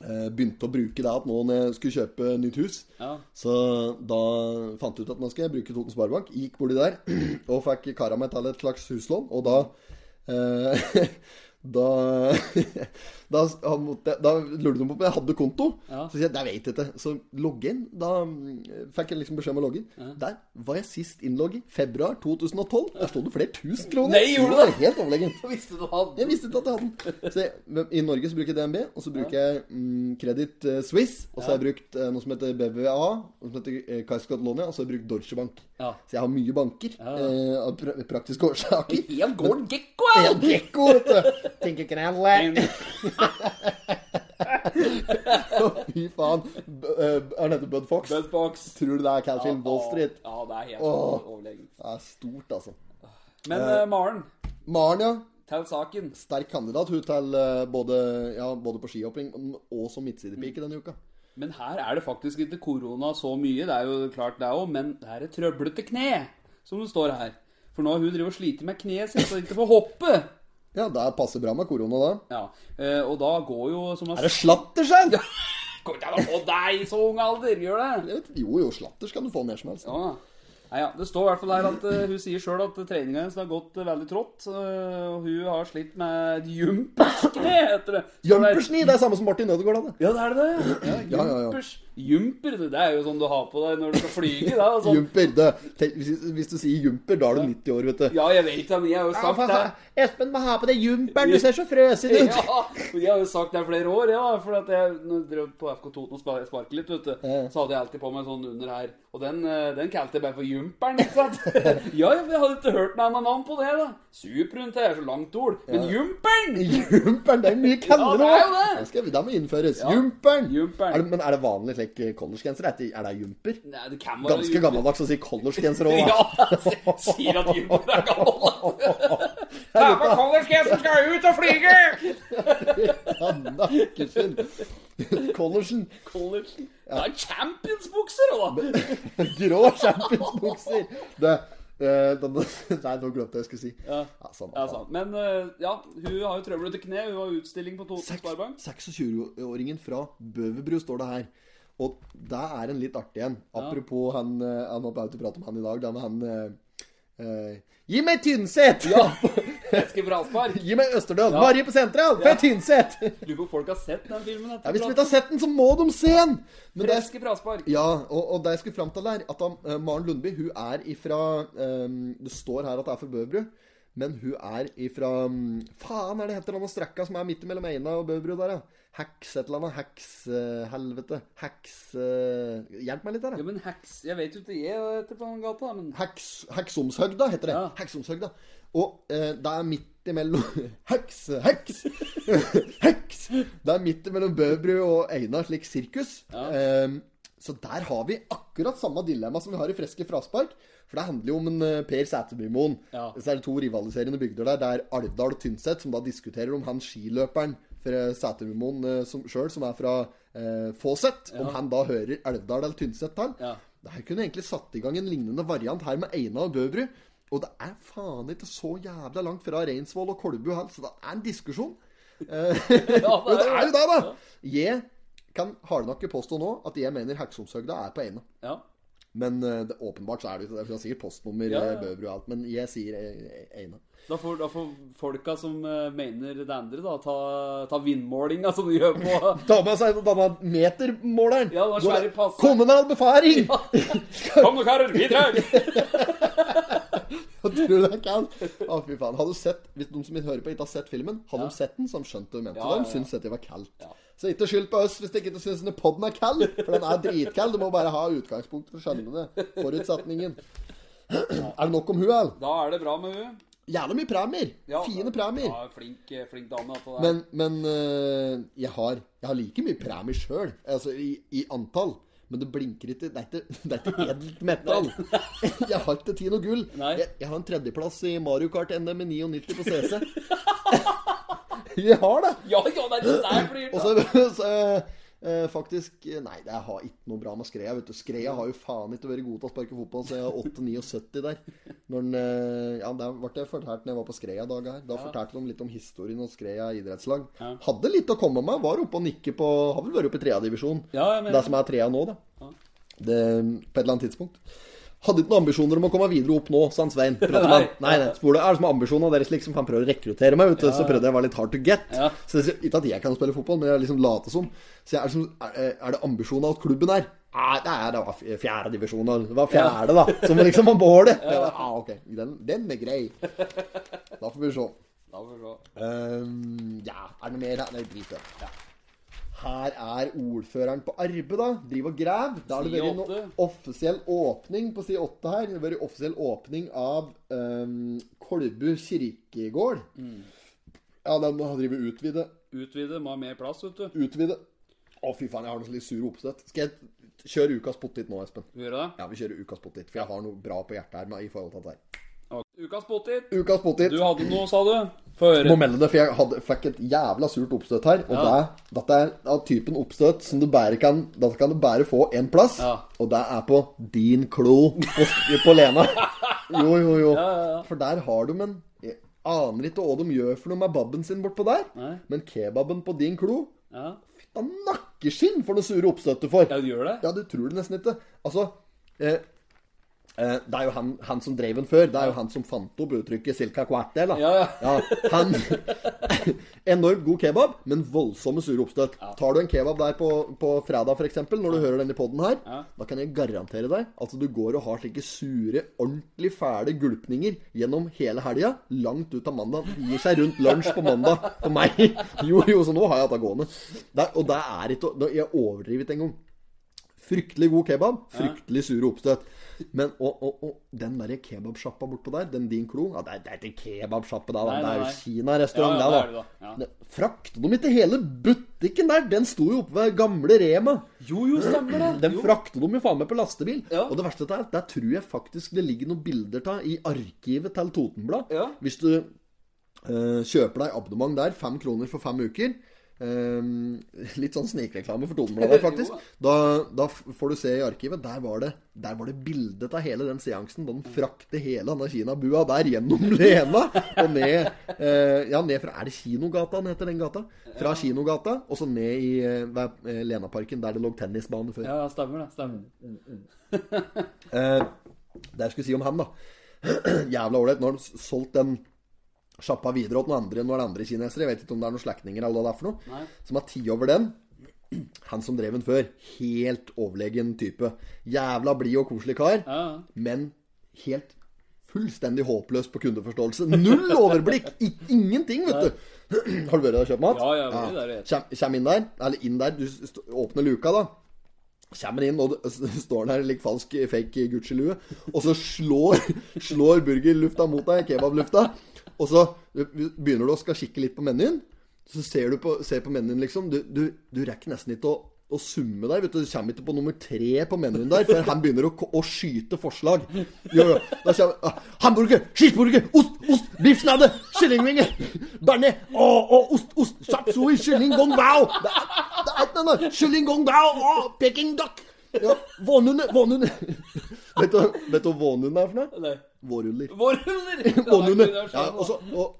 Eh, Begynte å bruke det at nå når jeg skulle kjøpe nytt hus. Ja. Så da fant jeg ut at nå skal jeg bruke Toten Sparebank. Gikk borti der og fikk kara meg til et slags huslån. Og da eh, Da Da, måtte, da lurte de på om jeg hadde konto. Ja. Så sier jeg det vet jeg ikke. Så logg inn. Da mm, fikk jeg liksom beskjed om å logge inn. Der var jeg sist innlogget. Februar 2012. Der sto det flere tusen kroner. Nei, gjorde det? det? Helt Jeg Visste du hadde Jeg visste ikke at jeg hadde den. Så jeg, I Norge så bruker jeg DNB, og så bruker jeg mm, Credit eh, Suisse. Og så har jeg brukt eh, noe som heter BBVA, og som heter eh, Kaiser og så har jeg brukt Deutsche Bank. Ja. Så jeg har mye banker eh, av pra praktiske årsaker. Helt gården Gekko, ja! En gekko, vet du. Tenker ikke En- Fy faen. B eh, er dette Bud Fox? Bud Fox. Tror du det er Catfield Wall Street? Ja, det er helt overlegent. Det er stort, altså. Men eh, Maren, Maren, ja. til saken. Sterk kandidat hun til eh, både, ja, både på skihopping og som midtsidepike denne uka. Men her er det faktisk ikke korona så mye. Det er jo klart det òg, men det er et trøblete kne, som det står her. For nå har hun drevet og slitt med kneet sitt så hun ikke får hoppe. Ja, det passer bra med korona, da. Ja, eh, Og da går jo som Er det slatterskjell? Går ikke an å få deg i så ung alder, gjør det? Jeg vet- Jo, jo, slatter skal du få når som helst. Ja. Nei, ja. Det står i hvert fall her at uh, hun sier sjøl at treninga hennes har gått uh, veldig trått. Uh, og hun har slitt med et jumperskne, heter det. Jumpersni, det er samme som Martin Ødegaard hadde. Ja, det er det. Ja, Ja, ja, ja. jumpers. Jumper, det er jo sånn du har på deg når du skal flyge. Da, sånn. Jumper. Det, tenk, hvis, hvis du sier jumper, da er du 90 år, vet du. Ja, jeg vet det, men jeg har jo sagt det. Espen må ha på deg jumperen, du ser så frøsen ut. Ja, jeg har jo sagt det i flere år, ja. For at jeg drev på FK Toten og sparket litt, vet du, Ja. så hadde jeg alltid på meg sånn under her. Og den, den kalte jeg bare for Jumperen, ikke sant? ja, jeg hadde ikke hørt noe annet navn på det, da. Superhund er så langt ord. Men Jumperen! Jumperen, det er mye kallere Ja, det er det. Det, må innføres. Ja. Jumperen. Jumperen. Er det, men er det vanlig slik collegegenser? Er, det- er det jumper? Nei, det kan være Ganske gammeldags å si collegegenser òg. Ja, sier at Jumper er gammel. Ta på collegegensen, skal ut og flyge! Nakkeskinn. College'n. College. Det er championsbukser, da. Grå championsbukser. Det, Uh, den, Nei, nå glemte jeg hva jeg skulle si. Ja. Ja, sånn. Ja, sånn. Men uh, ja, hun har jo trøblete kne. Hun har utstilling på Toten Sparebank. 26-åringen fra Bøverbru står det her. Og det er en litt artig en. Apropos han eh, Han har begynt prate om han i dag. den han eh, Gi meg Tynset! Ja. Fraspark. Gi meg Østerdøl! Ja. Marie på sentral! For Ja. Tynset! Lurer på om folk har sett den filmen. Ja, hvis de ikke har sett den, så må de se den! Men det, Freske Fraspark. ja, og, og det jeg skulle fram til der, at han, uh, Maren Lundby hun er ifra um, Det står her at det er fra Bøverbru, men hun er ifra mm, Faen, er det heter denne strekka som er midt mellom Eina og Bøverbru der, ja? Heks et eller annet. Heks uh, Helvete. Heks uh, Hjelp meg litt Ja, da. men Heks Jeg vet jo ikke jeg heter på den gata, men Heks, Heksomshøgda heter det. Ja. Heksomshøgda. Og uh, det er midt imellom Heks! Heks! heks! Det er midt imellom Bøbru og Einar slik sirkus. Eh, så der har vi akkurat samme dilemma som vi har i Freske fraspark. For det handler jo om en eh, Per Sæterbymoen. Ja. Så er det to rivaliserende bygder der. Det er Alvdal og Tynset, som da diskuterer om han skiløperen fra Sæterbymoen eh, som, sjøl, som er fra eh, Fåset, om han da hører Alvdal eller Tynset til. Ja. Det her kunne egentlig satt i gang en lignende variant her med Eina og Bøbru. Og det er faen ikke så jævla langt fra Reinsvoll og Kolbu her, så det er en diskusjon. Eh, Ja, det er jo det, da! Jeg kan hardnakke påstå nå at jeg mener Heksomshøgda er på Eina. ja. Men eh, det, åpenbart så er det ikke det. Jeg har sikkert postnummer, Ja, ja, ja. Bøbru og alt. Men jeg sier eh, Eina. Da får, da får folka som eh, mener det andre, da, ta, ta vindmålinga som de gjør på Ta med seg denne metermåleren. Ja, den svære passen. Kommunal befaring! Kom nå, karer, vi drar! Tror du det kan? Å, fy faen. Hadde du sett, Hvis de som hører på, ikke har sett filmen, hadde de sett den, så de skjønte hva du mente. Ja, ja, ja, de syntes dette var kaldt. Så ikke skyld på oss hvis dere ikke syns poden er kald, for den er dritkald. Du må bare ha utgangspunkt for å skjønne det. Forutsetningen. Er det nok om hun, eller? Da er det bra med hun. Jævla mye premier. Ja, Fine premier. Ja, flink, eh, flink dame. Men, men øh, jeg, har, jeg har like mye premier sjøl, altså i, i antall. Men det blinker ikke. Det er ikke, det er ikke edelt metall. Jeg har ikke tid noe gull. Jeg, jeg har en tredjeplass i Mario Kart NM i 99 på CC. Jeg har det! Ja, ja, det der blir Og så, så eh, faktisk Nei, jeg har ikke noe bra med Skreia. vet du Skreia har jo faen ikke vært god til å sparke fotball, så jeg har 8-79 der. Når den, eh, ja, Det ble fortalt når jeg var på Skreia-dag her. Da fortalte de litt om historien og Skreia idrettslag. Ja. Hadde litt å komme med. Var oppe og nikke på Har vel vært oppe i tredjedivisjon. Ja, Det som er trea nå, da. Det, på et eller annet tidspunkt. Hadde ikke noen ambisjoner om å komme videre opp nå, sa han Svein. Nei. Nei, nei. Spole det er det som ambisjoner deres, liksom? Han prøver å rekruttere meg, vet du. Så prøvde jeg å være litt hard to get. Ja. Så jeg, Ikke at jeg kan spille fotball, men jeg liksom late som. Så jeg er, liksom, er, er det ambisjoner at klubben er? Nei, det, er, det var fjerde divisjon. Det var fjerde, da. Som liksom var målet. Ja. Ah, ok. Den, den er grei. Da får vi se. Da får vi se. Um, ja, er det noe mer her? Nei, drit i det. Her er ordføreren på arbeid, da. Driver og graver. Da har det vært noe offisiell åpning på side 8 her. Det har vært offisiell åpning av um, Kolbu kirkegård. Mm. Ja, den har drevet utvide. Utvide, må ha mer plass, vet du. Utvide. Å, fy faen, jeg har noe litt sur oppsett. Skal jeg kjøre ukas pottit nå, Espen? Gjør det? Ja, vi kjører ukas pottit. For jeg har noe bra på hjertet her med, i forhold til dette her. Ukas potet. Ukas potet. Du hadde noe, sa du? Få høre. Må melde det, for jeg hadde, fikk et jævla surt oppstøt her. Og Ja. det, dette er av typen oppstøt som du bare kan Dette kan du bare få én plass. Ja. Og det er på din klo på, på Lena. Jo, jo, jo. For der har de en Jeg aner ikke hva de gjør for noe med babben sin bortpå der. Nei. Men kebaben på din klo Ja. Da nakkeskinn for noe sure oppstøt du får. ja, du gjør det? Ja, du tror det nesten ikke. Altså eh, Det er jo han, han som drev den før. Det er jo han som fant opp uttrykket 'silka quartel'. Ja, Ja, ja. han Enormt god kebab, men voldsomme sure oppstøt. Tar du en kebab der på, på fredag, f.eks., når du hører denne poden her, da kan jeg garantere deg at du går og har slike sure, ordentlig fæle gulpninger gjennom hele helga, langt ut av mandag. Det gir seg rundt lunsj på mandag på meg. Jo, jo, så nå har jeg gående. Det, er- og det er ikke Jeg Jeg overdrivet en engang. Fryktelig god kebab, fryktelig sure oppstøt. Men og, og, og den der kebabsjappa bortpå der, den din klo ja, Det er, det er ikke kebabsjappe, da. Nei, Nei, Det er jo Kina-restaurant, Ja, ja, det, det er da. ja. Frakta de ikke hele butikken der? Den sto jo oppe ved gamle Rema. Jo, jo, stemmer det. Den frakta de jo faen meg på lastebil. Og det verste er at der tror jeg faktisk det ligger noen bilder av i arkivet til Totenblad. Hvis du eh, kjøper deg abonnement der, fem kroner for fem uker Litt sånn snikreklame for Tonebladet, faktisk. Da, da får du se i arkivet. Der var det Der var det bildet av hele den seansen da den frakter hele denne kinabua der gjennom Lena og ned eh, Ja, ned fra Er det Kinogata den heter, den gata? Fra Kinogata og så ned i eh, Lenaparken, der det lå tennisbane før. Ja, stemmer det. Stemmer. Eh, det jeg skulle si om ham, da Jævla ålreit. Nå har han solgt den sjappa videre til noen andre, noen andre kinesere. Jeg vet ikke om det er noen slektninger eller hva det er for noe. Nei. Som har tatt over den. Han som drev den før. Helt overlegen type. Jævla blid og koselig kar. Ja, Men helt fullstendig håpløs på kundeforståelse. Null overblikk! I, ingenting, vet du. Har du vært der og kjøpt mat? Ja, jeg har vært der. Kjem, inn der, eller inn der, du åpner luka da Kommer inn, og står der like falsk fake Gucci-lue Og så slår, slår burgerlufta mot deg, kebablufta Og så begynner du å skal kikke litt på menyen Så ser du på, ser på menyen liksom Du, du, du rekker nesten ikke å, å summe der vet Du. Du kommer ikke på nummer tre på menyen der Før han begynner å, å skyte forslag. Jo, jo, da kommer ah, Hamburger, cheeseburger, ost, ost, biffsnadde Kyllingvinger, bearnés Å, å, ost, ost, chapsui, kylling gong bao. Det er, det er ikke noe Kylling gong bao, å, peking duck. Ja, vånhunde, vånhunde. Vet du, hva vånhunde er for noe? Nei. Våruller Vånhunde ja, og så, og,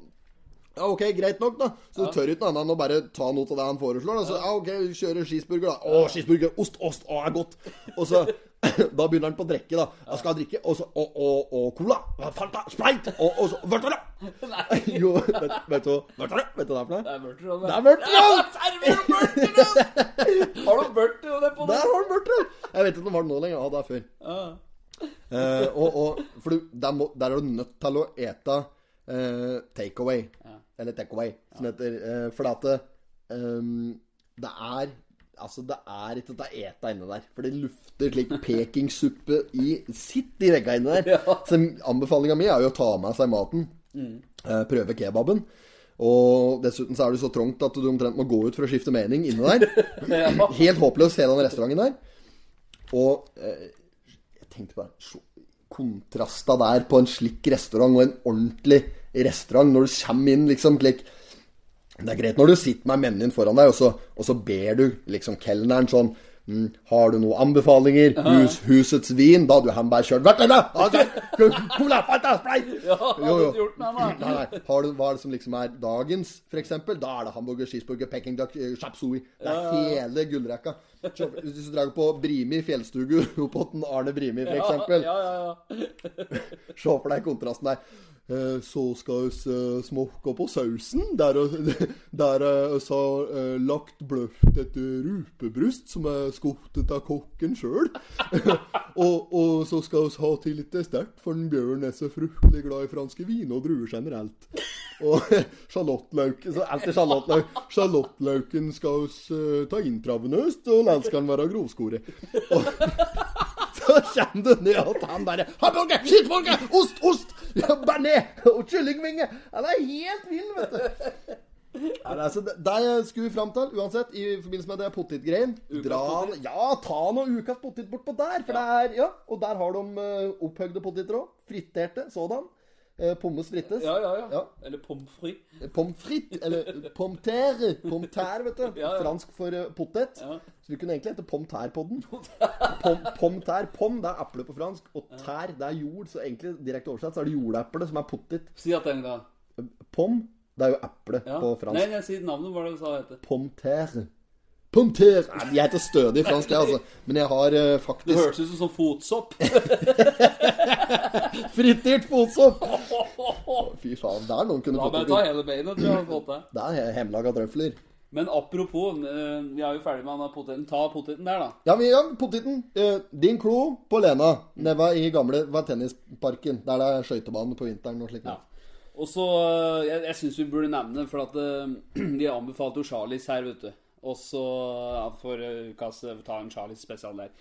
ja, ok, greit nok da. Så du tør ikke noe annet enn å bare ta noe av det han foreslår da. Så, ja, ok, vi kjører cheeseburger da. Å, cheeseburger, ost, ost, å, er godt. Og så, da begynner han på å drikke da. Jeg skal drikke, og så, og, og, og cola. Fanta, Sprite, og, og så, vørtere Jo, vet, vet du du? Vet du hva det er for noe? Det er er Ronny! Har du det på det? Der har du vørtere Jeg vet ikke om det var det nå lenger, ja, det er før Eh, og, og, for du, der, må, der er du nødt til å ete uh, takeaway. Eller takeaway, som det heter. Eh, for at det, ehm, det er Altså, det er ikke å ete inne der. For det lufter slik pekingsuppe i Sitt i veggene inne der. Så anbefalinga mi er jo å ta med seg maten. eh, prøve kebaben. Og dessuten så er det så trangt at du omtrent må gå ut for å skifte mening inne der. Helt håpløs, hele den restauranten der. Og eh, tenkte bare Kontrasta der på en slik restaurant og en ordentlig restaurant når du kommer inn liksom klik, Det er greit når du sitter med menyen foran deg, og så, og så ber du liksom kelneren sånn mm, Har du noen anbefalinger? Hus, husets vin? Da hadde jo han bare kjørt da! Cola, Fanta, Sprite! Ja, jo, gjort noe, nei. Nei, nei. Har du, hva er det som liksom er dagens, eksempel? Da er det hamburger, cheeseburger, peking duck, chapsui. chop suey. Det er hele gullrekka. Hvis du drar på Brimi fjellstugu, Lofoten, Arne Brimi. Ja, ja, ja. Se for deg kontrasten der. Eh, Så skal vi eh, smokke på sausen. Der vi har eh, lagt bløft et rupebryst som er skottet av kokken sjøl. og, og så skal vi ha til litt sterkt, for den Bjørn er så fruktelig glad i franske viner og druer generelt. Og sjalottlauken. Sjalottlauken skal vi ta intravenøst, og den skal være grovskåret. Så kommer du ned og han bare Hamburger, cheeseburger, ost, ost, ja, bearnés og kyllingvinge. Han er helt vill, vet du. Ja, det, altså, det, det skulle vi fram til, uansett, i forbindelse med det potetgreien. Dra Ja, ta nå ukas potet bortpå der, for det er Ja, og der har de uh, opphøgde poteter òg. Friterte sådan. Eh, pommes frites. Ja, ja, ja. Ja. Eller pommes frites. Pommes frites, eller pommes terre. Pommes terre, vet du. Ja. Fransk for eh, potet. Så vi kunne egentlig hete pommes terre-podden. Pom, pommes terre. Pom, det er eple på fransk. Og tær, det er jord. Så egentlig direkte oversatt så er det jordeple som er potet. Si at en gang. Pom, det er jo eple på fransk. nei, si navnet. Hva var det du sa det heter? Pommes terre. Nei, Jeg heter stødig fransk, jeg, altså. Men jeg har faktisk Det høres hørtes ut som sånn fotsopp. fritert fotsopp. Fy faen, der noen kunne La meg det ta til. hele beinet, tror jeg har fått det. Det er hjemmelaga trøfler. Men apropos, eh, vi er jo ferdig med han poteten. Ta poteten der, da. Ja, vi, ja poteten. Eh, din klo på Lena. Nede i gamle var tennisparken. Der det er skøytebane på vinteren og slikt. Ja. Og så Jeg, jeg syns vi burde nevne, for at de anbefalte jo Charlies her, vet du. Og så ja, for eh, ukas eh, ta en Charlies spesial der.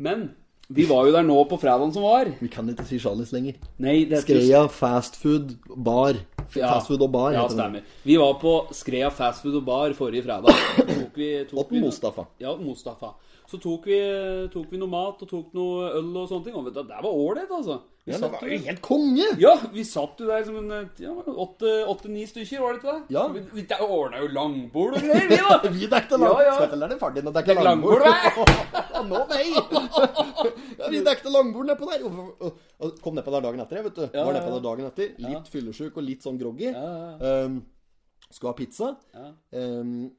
Men vi var jo der nå på fredagen som var. Vi kan ikke si Charlies lenger. Nei, det Skreia fastfood bar. Fastfood og bar Ja, stemmer. Vi var på Skreia fastfood og bar forrige fredag. Tok vi, tok Og vi, Mustafa. Ja, Mustafa. Så tok vi, tok vi noe mat og tok noe øl og sånne ting. Og vet du, det var ålreit, altså. Vi Ja, det var jo- helt konge! Ja, vi satt jo der som en ja, åtte-ni stykker, var det ikke det? Ja. Vi, vi ordna jo langbord og greier, vi, da. Vi dekte langbord. Ja, ja. Skal lære far din å dekke Dekk langbord. langbord, Nå, nei! ja, vi dekte langbord nedpå der. Og, og, kom nedpå der dagen etter, vet du. Ja, Var ja, nedpå der dagen etter. Litt fyllesyk og litt sånn groggy. Ja, ja, Um, skulle ha pizza. Ja. Um,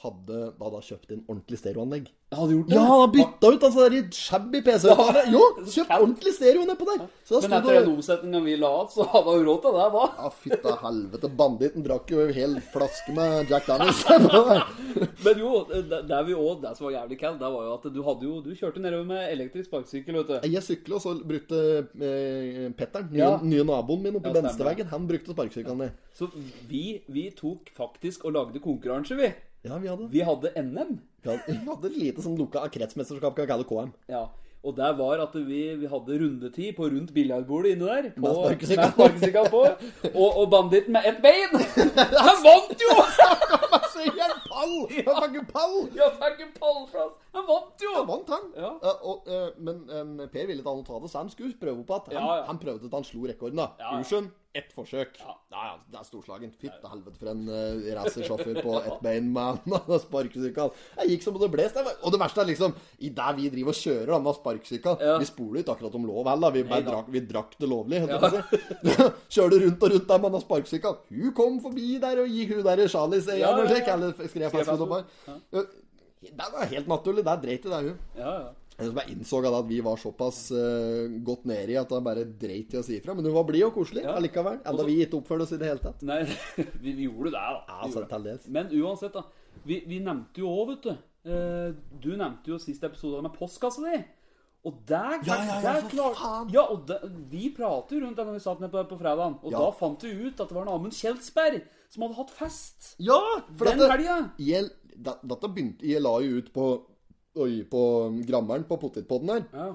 hadde da da kjøpt inn ordentlig stereoanlegg. Hadde gjort det. Ja, han har bytta ut altså, der shabby PC-ene. Jo, kjøpt ordentlig stereo nedpå der. Så da Men etter den omsetninga vi la av, så hadde han råd til det, da. Ja, fytta helvete. Banditten drakk jo en hel flaske med Jack Daniels. Men jo, det, det, vi også, det som var jævlig kaldt, det var jo at du hadde jo Du kjørte nedover med elektrisk sparkesykkel, vet du. Jeg sykla, og så brukte eh, Petteren, nye, Ja. nye naboen min oppe Ja. Venstreveggen, han brukte sparkesykkelen min. Så vi, vi tok faktisk og lagde konkurranse, vi. Ja, vi hadde Vi hadde NM. Vi hadde, vi hadde et lite sånn lukka kretsmesterskap, kan vi kalle det KM. Ja. Og der var at vi, vi hadde rundetid på rundt biljardbordet inne der. På, Med sparkesykkel. på. Og, og banditten med ett bein! Han vant jo! Se igjen, pall! Han fikk jo pall! Ja, fikk en pallplass! Han vant jo! Han vant, han. Ja. Eh, og, eh, men eh, Per ville ikke han ta det, så han skulle prøve på at han, Ja, ja. han prøvde at han slo rekorden. da Ja, ja. Ursund, ett forsøk. Ja. Ja, ja, det er storslagen. Fytte helvete for en uh, racersjåfør på ett bein med en sparkesykkel. Jeg gikk som det bles. det var- Og det verste er liksom I det vi driver og kjører da, med sparkesykkel Ja. Vi spoler ikke akkurat om lov heller. Vi, bare Nei da. drakk, vi drakk det lovlig. Ja. Kjørte rundt og rundt der med en sparkesykkel. Hun kom forbi der og gikk hun der i sjalis. Ja, ja, ja. eller skrev Bar. Ja, Det var helt naturlig. Der dreit det, hun. Ja, ja. Jeg bare innså at vi var såpass uh, godt nedi i at jeg bare dreit i å si ifra. Men hun var blid og koselig Ja. allikevel. Enda Også- vi ikke oppførte oss i det hele tatt. Nei, vi, vi gjorde det, da. Ja, altså. Men uansett, da. Vi, vi nevnte jo òg, vet du Uh, Du nevnte jo siste episode med postkassa di. Og der, Ja, ja, ja, for. Ja, og der, vi pratet jo rundt det da vi satt ned på, på fredagen. Og Ja. da fant vi ut at det var en Amund Kjeldsberg som hadde hatt fest. Ja! For Den dette, helga. jeg, dette begynte Jeg la jo ut på Oi, på grammeren på potetpodden her. Ja.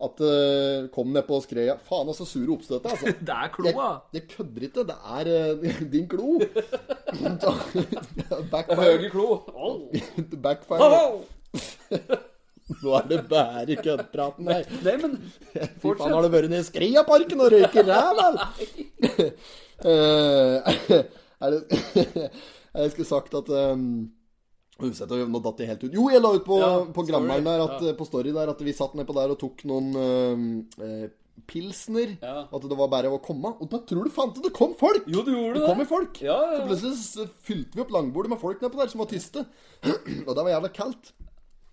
At det kom ned på skreia Faen, altså sure oppstøtet, altså. Det er kloa. jeg kødder ikke. Det er uh, din klo. Backfire. Høye klo. Backfire. Nå er det bare køddpraten her. Nei, men fortsett. Fy faen, har du vært nede i Skreiaparken og røyker ræv, eller? Eh, det Jeg skulle sagt at um, nå datt jeg helt ut. Jo, jeg la ut på, Ja, på grammeren der, at, ja. på story der at vi satt nedpå der og tok noen uh, eh, pilsner. Ja. At det var bare å komme. Og da tror du fant det kom folk! Jo, du gjorde det det. kom jo folk. Ja, ja. Så plutselig fylte vi opp langbordet med folk nedpå der som var tyste. og det var jævla kaldt.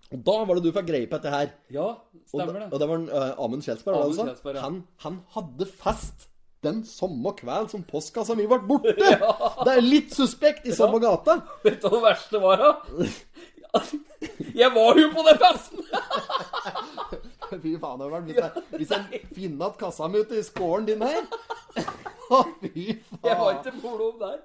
Og da var det du fikk greie på dette her. Ja, Og, stemmer da- det. og det var uh, Amund Kjelsberg, Amund altså? Kjelsberg, ja. han, han hadde fest den samme kveld som postkassa mi ble borte! Det er litt suspekt i samme gata. Vet du hva det verste var, da? Jeg var jo på den festen! Fy faen, Øveren. Hvis jeg, hvis jeg finner at kassa mi ute i skålen din her Å, Fy faen. Jeg var ikke moro der.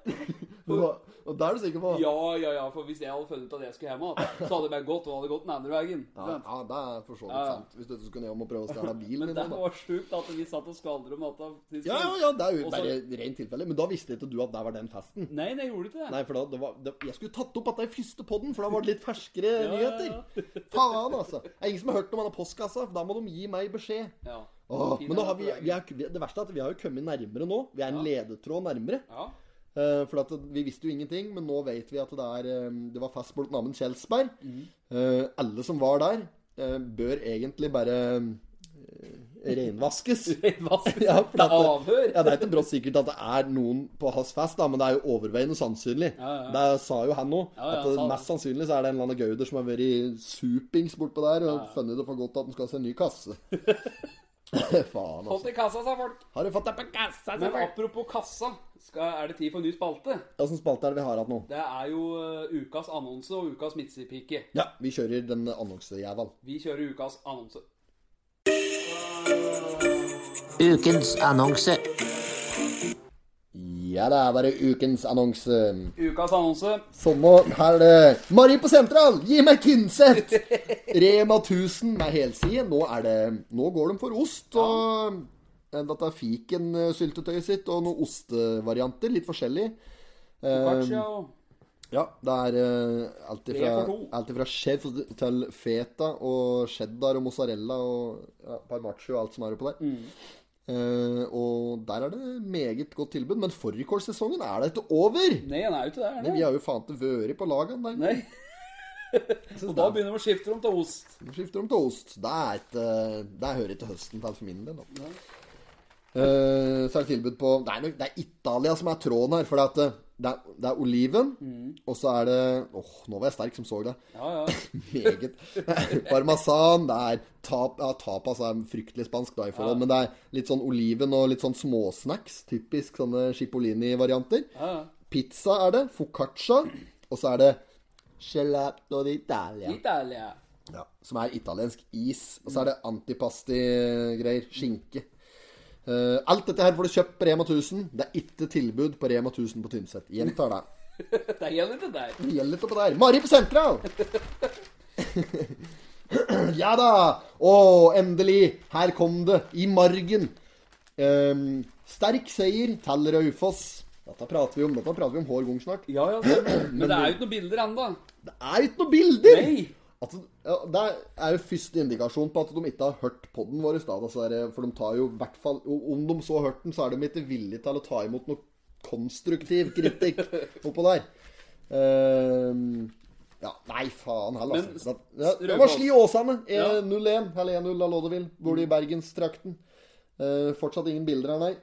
Og det er du sikker på? Ja, ja, ja, for hvis jeg hadde funnet ut at jeg skulle hjem så hadde jeg bare gått, og hadde gått den andre veien. Ja, ja, det er for så vidt Ja, ja. sant. Hvis du ikke skulle hjem og prøve å stjele bilen Men det var sjukt at vi satt og skvaldret om natta. Ja, ja, ja, det er jo bare rent tilfelle. Men da visste ikke du at det var den festen. Nei, nei, jeg gjorde ikke det. Nei, for da, det var, det, Jeg skulle tatt opp dette i første podden, for da var det litt ferskere Ja, ja, nyheter. Faen, altså. Det er ingen som har hørt om denne postkassa. Da må de gi meg beskjed. Ja. Åh, men vi, vi er, det verste er at vi har jo kommet nærmere nå. Vi er en ledetråd nærmere. Ja. Eh, for at vi visste jo ingenting, men nå vet vi at det er eh, Det var fest blant Nammen Kjelsberg. Mm. Alle som var der, bør egentlig bare renvaskes. Renvaskes? ja, Det er avhør? Ja, det er ikke brått sikkert at det er noen på hans fest, da, men det er jo overveiende sannsynlig. Ja, ja. Det sa jo han ja, at det. mest sannsynlig så er det en eller annen gauder som har vært supings bortpå der og funnet det for godt at han skal ha seg en ny kasse. Faen, Fått altså. i kassa, sa folk. Har du fått deg på kassa? Men apropos kassa, skal, er det tid for en ny spalte? Åssen spalte er det vi har hatt nå? Det er jo uh, ukas annonse og ukas midtsidepike. Ja, vi kjører den annonsejævelen. Vi kjører ukas annonse. Ukens annonse. Ja, det er bare ukens annonse. Ukas annonse. Sånn, og her er det Marie på Sentral, gi meg Tynset! Rema 1000 med helside. Nå er det Nå går de for ost og ja. dette fikensyltetøyet sitt og noen ostevarianter. Litt forskjellig. Focaccia og Ja, det er uh, alt ifra, cheddar til feta og cheddar og mozzarella og ja, parmaccio og alt som er oppå der. Mm. Eh, og der er det meget godt tilbud. Men fårikålsesongen er da ikke over! Nei, han er jo ikke der. Vi har jo faen ikke vært på lagene der. Og da begynner vi å skifte om til ost. Vi skifter om til ost. Det er et Det hører ikke høsten til for min del. Eh, så er det tilbud på Det er, det er Italia som er tråden her. For det, at, eh, det, er, det er oliven, og så er det Åh, nå var jeg sterk som så det. Ja, ja. Meget. Parmesan. Det er tap, ja, tapas er fryktelig spansk, da, i forhold, men det er litt sånn oliven og litt sånn småsnacks. Typisk sånne Cipollini-varianter. ja, ja. Pizza er det. Focaccia. Og så er det gelato d'Italia. Italia. Ja, som er italiensk is. Og så er det antipasti-greier. Skinke. Eh, alt dette her får du kjøpt på Rema 1000. Det er ikke tilbud på Rema 1000 på Tynset. Gjentar det. Det gjelder ikke der. Det gjelder ikke på der. Mari på Sentral! ja da! Å, endelig! Her kom det. I margen. Um, sterk seier til Raufoss. Dette prater vi om Dette prater vi om hver gang snart. Ja, ja, men, Men det er jo ikke noen bilder ennå. Det er ikke noen bilder! Nei. Altså, ja, det er jo første indikasjon på at de ikke har hørt podden vår. Altså, for de tar jo hvert fall Om de så har hørt den, så er de ikke villige til å ta imot noe konstruktiv kritikk oppå der. Uh, ja, nei, faen heller, altså. Det, ja, det var Sli Åsane. 1-0-1 Eller 1-0 av Lodevil. Bor i Bergenstrakten. Uh, fortsatt ingen bilder her, nei.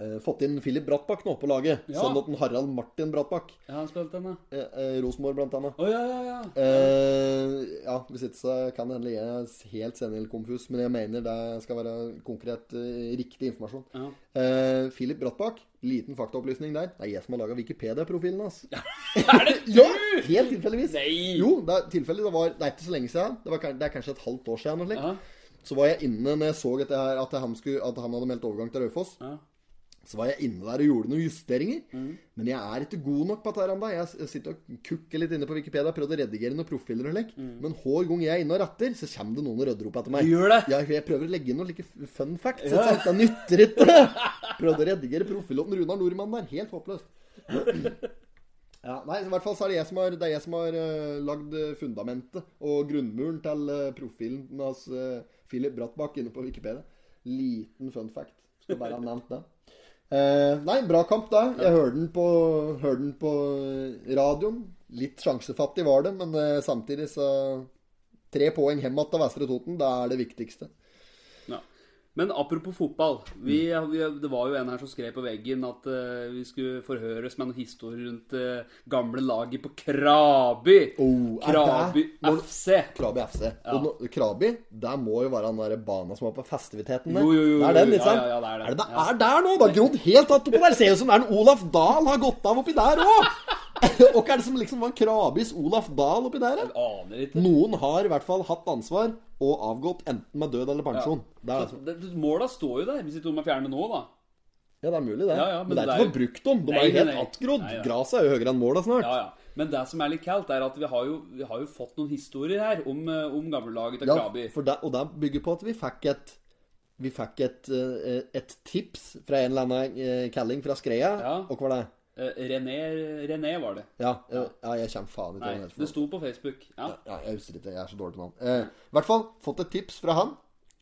Eh, fått inn Filip Brattbakk nå på laget. Ja. at den Harald Martin Brattbakk. Ja, han spilte med. Eh, eh, Rosenborg, blant annet. Oh, ja, ja, ja. Eh, ja, hvis ikke så kan det hende jeg er helt senil-konfus, men jeg mener det skal være konkret, eh, riktig informasjon. Ja. Eh, Philip Brattbakk, liten faktaopplysning der. Det er jeg som har laga Wikipedia-profilen hans. Er det du? Ja, helt tilfeldigvis. Nei. Jo, det er tilfeldig. Det, var, det er ikke så lenge siden. Det, var, det er kanskje et halvt år siden. Eller? Ja. Så var jeg inne når jeg så dette her, at, han skulle, at han hadde meldt overgang til Raufoss. Ja. Så var jeg inne der og gjorde noen justeringer. Mm. Men jeg er ikke god nok på dette. Jeg, jeg sitter og kukker litt inne på Wikipedia. Prøvde å redigere noen profiler og lek. Men hver gang jeg er inne og retter, så kommer det noen og rydder opp etter meg. Mm. Gjør det? Ja, jeg prøver å legge inn noen like fun facts. Ja. Det nytter ikke. Prøvde å redigere profilen Runar Nordmann der. Helt håpløst. Ja, nei, i hvert fall så er det jeg som har, det jeg som har uh, lagd eh, fundamentet og grunnmuren til uh, profilen hans uh, Philip Brattbakk inne på Wikipedia. Liten fun fact. Skal bare ha nevnt det. Eh, nei, bra kamp, da. Jeg hørte den på, hørte den på radioen. Litt sjansefattig var det, men eh, samtidig så Tre poeng hjem igjen til Vestre Toten, det er det viktigste. Ja. Men apropos fotball. Vi, vi, det var jo en her som skrev på veggen at uh, vi skulle forhøres med noen historier rundt uh, gamle laget på Kraby. Oh, Kraby det- FC. Krabi FC. Og no, Krabi, der må jo være den der bana som var på festiviteten der. Jo, jo, jo, Det er den, jo, sant? ja, ja, ja, det er det. Er det, Ja. er der nå? Det har grodd helt att oppå der. Ser ut som det er en Olaf Dahl har gått av oppi der òg! Og hva er det som liksom var Krabis Olaf Dahl oppi der? Aner ikke. Noen har i hvert fall hatt ansvar og avgått enten med død eller pensjon. Er Så altså. det, måla står jo der, hvis ikke de er fjerne nå, da. Ja, det er mulig, det. Ja, ja, men, det er ikke for brukt om. De er jo helt nei, nei. attgrodd. Ja. Gresset er jo høyere enn måla snart. Ja, ja. Men det som er litt kaldt, er at vi har jo, vi har jo fått noen historier her om, eh, om gammellaget til Ja, Krabi. det, og det bygger på at vi fikk et Vi fikk et, eh, et tips fra en eller annen eh, kalling fra Skreia. Ja. Og hva var det? Eh, René, René var det. Ja, ja. ja jeg kommer faen ikke Nei, det det sto på Facebook. Ja. Ja, jeg husker ikke. Jeg er så dårlig til navn. Eh, I hvert fall fått et tips fra han.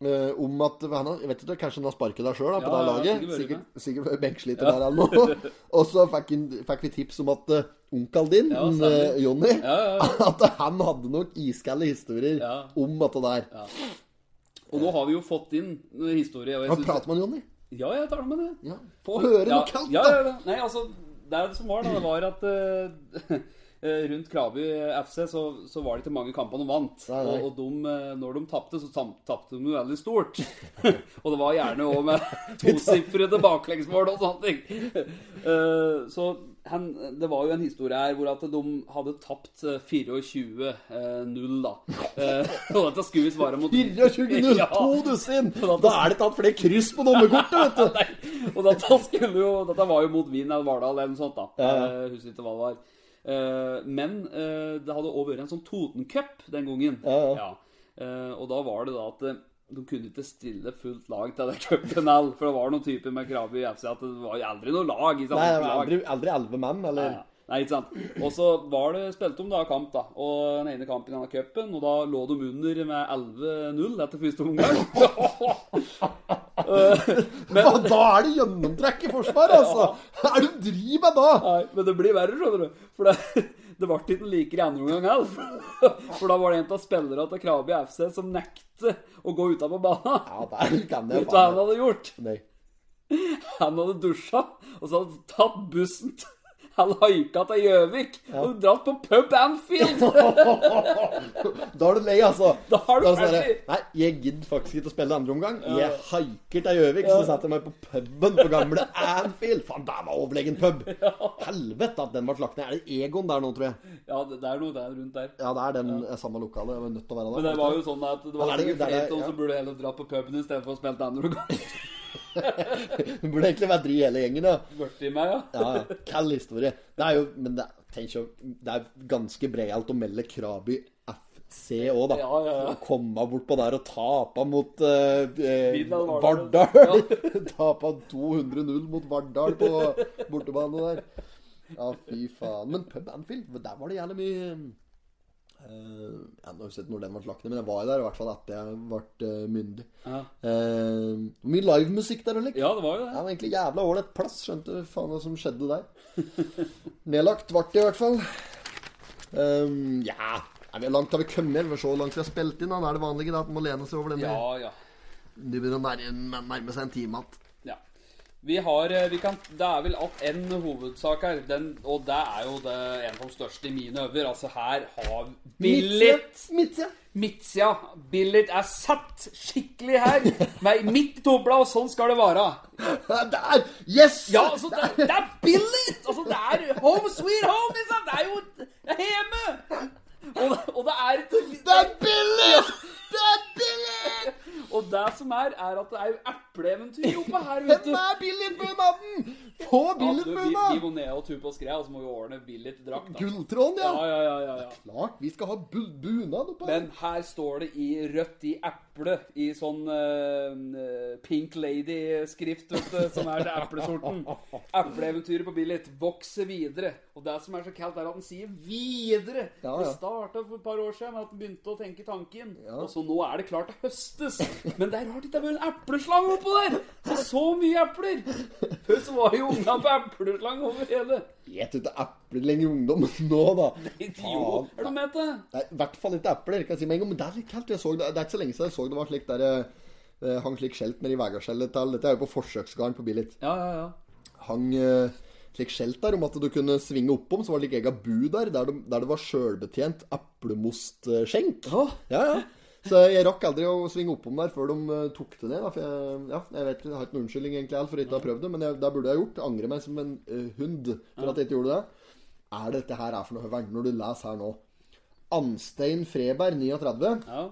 eh, om at han Jeg vet ikke, Kanskje han har sparket deg sjøl på det laget? sikkert Sikkert, benksliter der eller noe. og så fikk, fikk vi tips om at uh, onkelen din, eh, Jonny, at han hadde noen iskalde historier om dette der. Og nå har vi jo fått inn noen historier. Og jeg Hva synes- prater man med Jonny? Ja, jeg tar det med det. Ja. Få høre noe kaldt, ja, ja, ja. Nei, altså, det som var da, det var at eh, rundt Krabi FC så, så var det ikke mange kamper de vant. Nei, nei. Og, og de, eh, når de tapte, så tapte de veldig stort. og det var gjerne òg med tosifrede baklengsmål og sånne ting. Uh, så han, det var jo en historie her hvor at de hadde tapt eh, 24-0, da. Eh, og dette skulle visst være mot 24-0, Ja. to dusin! Da er det tatt flere kryss på dommerkortet, vet du! Og dette skulle jo Dette var jo mot Wien eller Vardal eller noe sånt, da. Ja. Eh, husker ikke hva det var. Eh, men eh, det hadde òg vært en sånn Toten-cup den gangen. Ja, ja. ja. og da var det da at eh, de kunne ikke stille fullt lag til det cupen heller. For det var noen typer med Krabi i FC at det var aldri noe lag. Ikke sant? Nei, Lag. aldri, aldri elleve mann, eller? Nei. Nei, ikke sant. Og så var det spilt om da kamp, da. Og den ene kampen i denne cupen, og da lå de under med 11-0 etter første omgang. Men, Hva, da er det gjennomtrekk i forsvaret, altså! Hva er det du driver med da? Nei, men det blir verre, skjønner du. For det, det ble ikke noe likere i andre omgang heller. For da var det en av spillerne til Krabi FC som nekte å gå utaf på banen. Ja, der kan jeg Vet du hva han hadde gjort? Nei. Han hadde dusja, og så hadde han tatt bussen til han haika til Gjøvik og dratt på pub Anfield! Da er du lei, altså. Da er du da er sånn, Nei, jeg gidder faktisk ikke å spille andre omgang. Jeg haiker til Gjøvik, så setter jeg meg på puben på gamle Anfield. Faen, der var overlegen pub! Helvete at den ble lagt ned. Er det Egon der nå, tror jeg? Ja, det, er noe der rundt der. Ja, det er den eh, samme lokale. Jeg var nødt til å være der. Men det var jo sånn at det var Ja, det det- det ja. som burde heller dratt på puben istedenfor å spille andre omgang. Det burde egentlig vært dri hele gjengen, da Borti meg, ja. Ja. Kall historie. Det er jo Men det, tenk jo, det er ganske breialt å melde Krabi FC òg, da. Ja, ja, ja. Komme bortpå der og tape mot uh, Midland Vardal. Tape 200-0 mot Vardal på bortebane der. Ja, fy faen. Men pub Anfield, der var det jævlig mye eh, Jeg har ikke sett når den ble lagt ned, men jeg var der i hvert fall etter jeg ble eh, myndig. Ja. Eh, mye livemusikk der og lik. Ja, det var jo Det det. var egentlig jævla ålreit plass. Skjønte faen hva som skjedde der. Nedlagt ble det i hvert fall. Um, ja Nei, Hvor langt har vi kommet? Vi så langt vi har spilt inn. Da er det vanlige da, at man må lene seg over den. Ja, ja. Du begynner å nærme, nærme seg en time igjen. Vi har eh, vi kan, Det er vel at en hovedsak her, den, og det er jo det, en av de største i mine øver. Altså, her har Billit Midtsida. Midtsida. Billit er satt skikkelig her. Med midt i topla, og sånn skal det være. Der! Yes! Ja, altså, det, det er Billit! Altså, det er home sweet home, liksom. Det er jo hjemme. Og, og det er Det er billig! Det billig! Og det som er, er at det er jo epleeventyr oppe her, vet du. Hvem er billigbunaden! Få du, vi, må ned og tur på skre, og så må vi ordne billig drakt. da. Gulltråden, ja. Ja, ja, ja, ja, ja. Klart vi skal ha bu- bunad oppe her. Men her står det i rødt i eple, i sånn uh, Pink Lady-skrift, vet du, som er til eplesorten. Epleeventyret på Billit vokser videre. Og det som er så kaldt, er at den sier 'videre'. Ja, Det ja. starta for et par år siden med at den begynte å tenke tanken. Ja. Og så nå er det klart til høstes. Men det er det har vært en epleslang oppå der! Så så mye epler! Før så var jo unga på epleslang over hele. Spiser ikke epler lenger i ungdommen nå, da. Jo, er du med til det? Nei, I hvert fall ikke epler, kan jeg si med en gang. Men det er litt kaldt. Så, det det er ikke så lenge siden jeg så det var slik der det hang slik skjelt nedi vegarskjellet til Dette er jo på forsøksgarden på Billit. Ja, ja, ja. Hang eh, slik skjelt der om at du kunne svinge oppom, så var det like ega bu der, der, det- der det var sjølbetjent eplemostskjenk. Ja. Ja, ja. Så jeg rakk aldri å svinge oppom der før de eh, tok det ned. Da, for jeg, ja, jeg vet jeg har ikke noen unnskyldning egentlig for ikke å ha prøvd det, men jeg, det burde jeg gjort. Angre meg som en uh, hund for at jeg ikke gjorde det. Er det dette her er for noe høveren når du leser her nå? Anstein Freberg, 39. ja.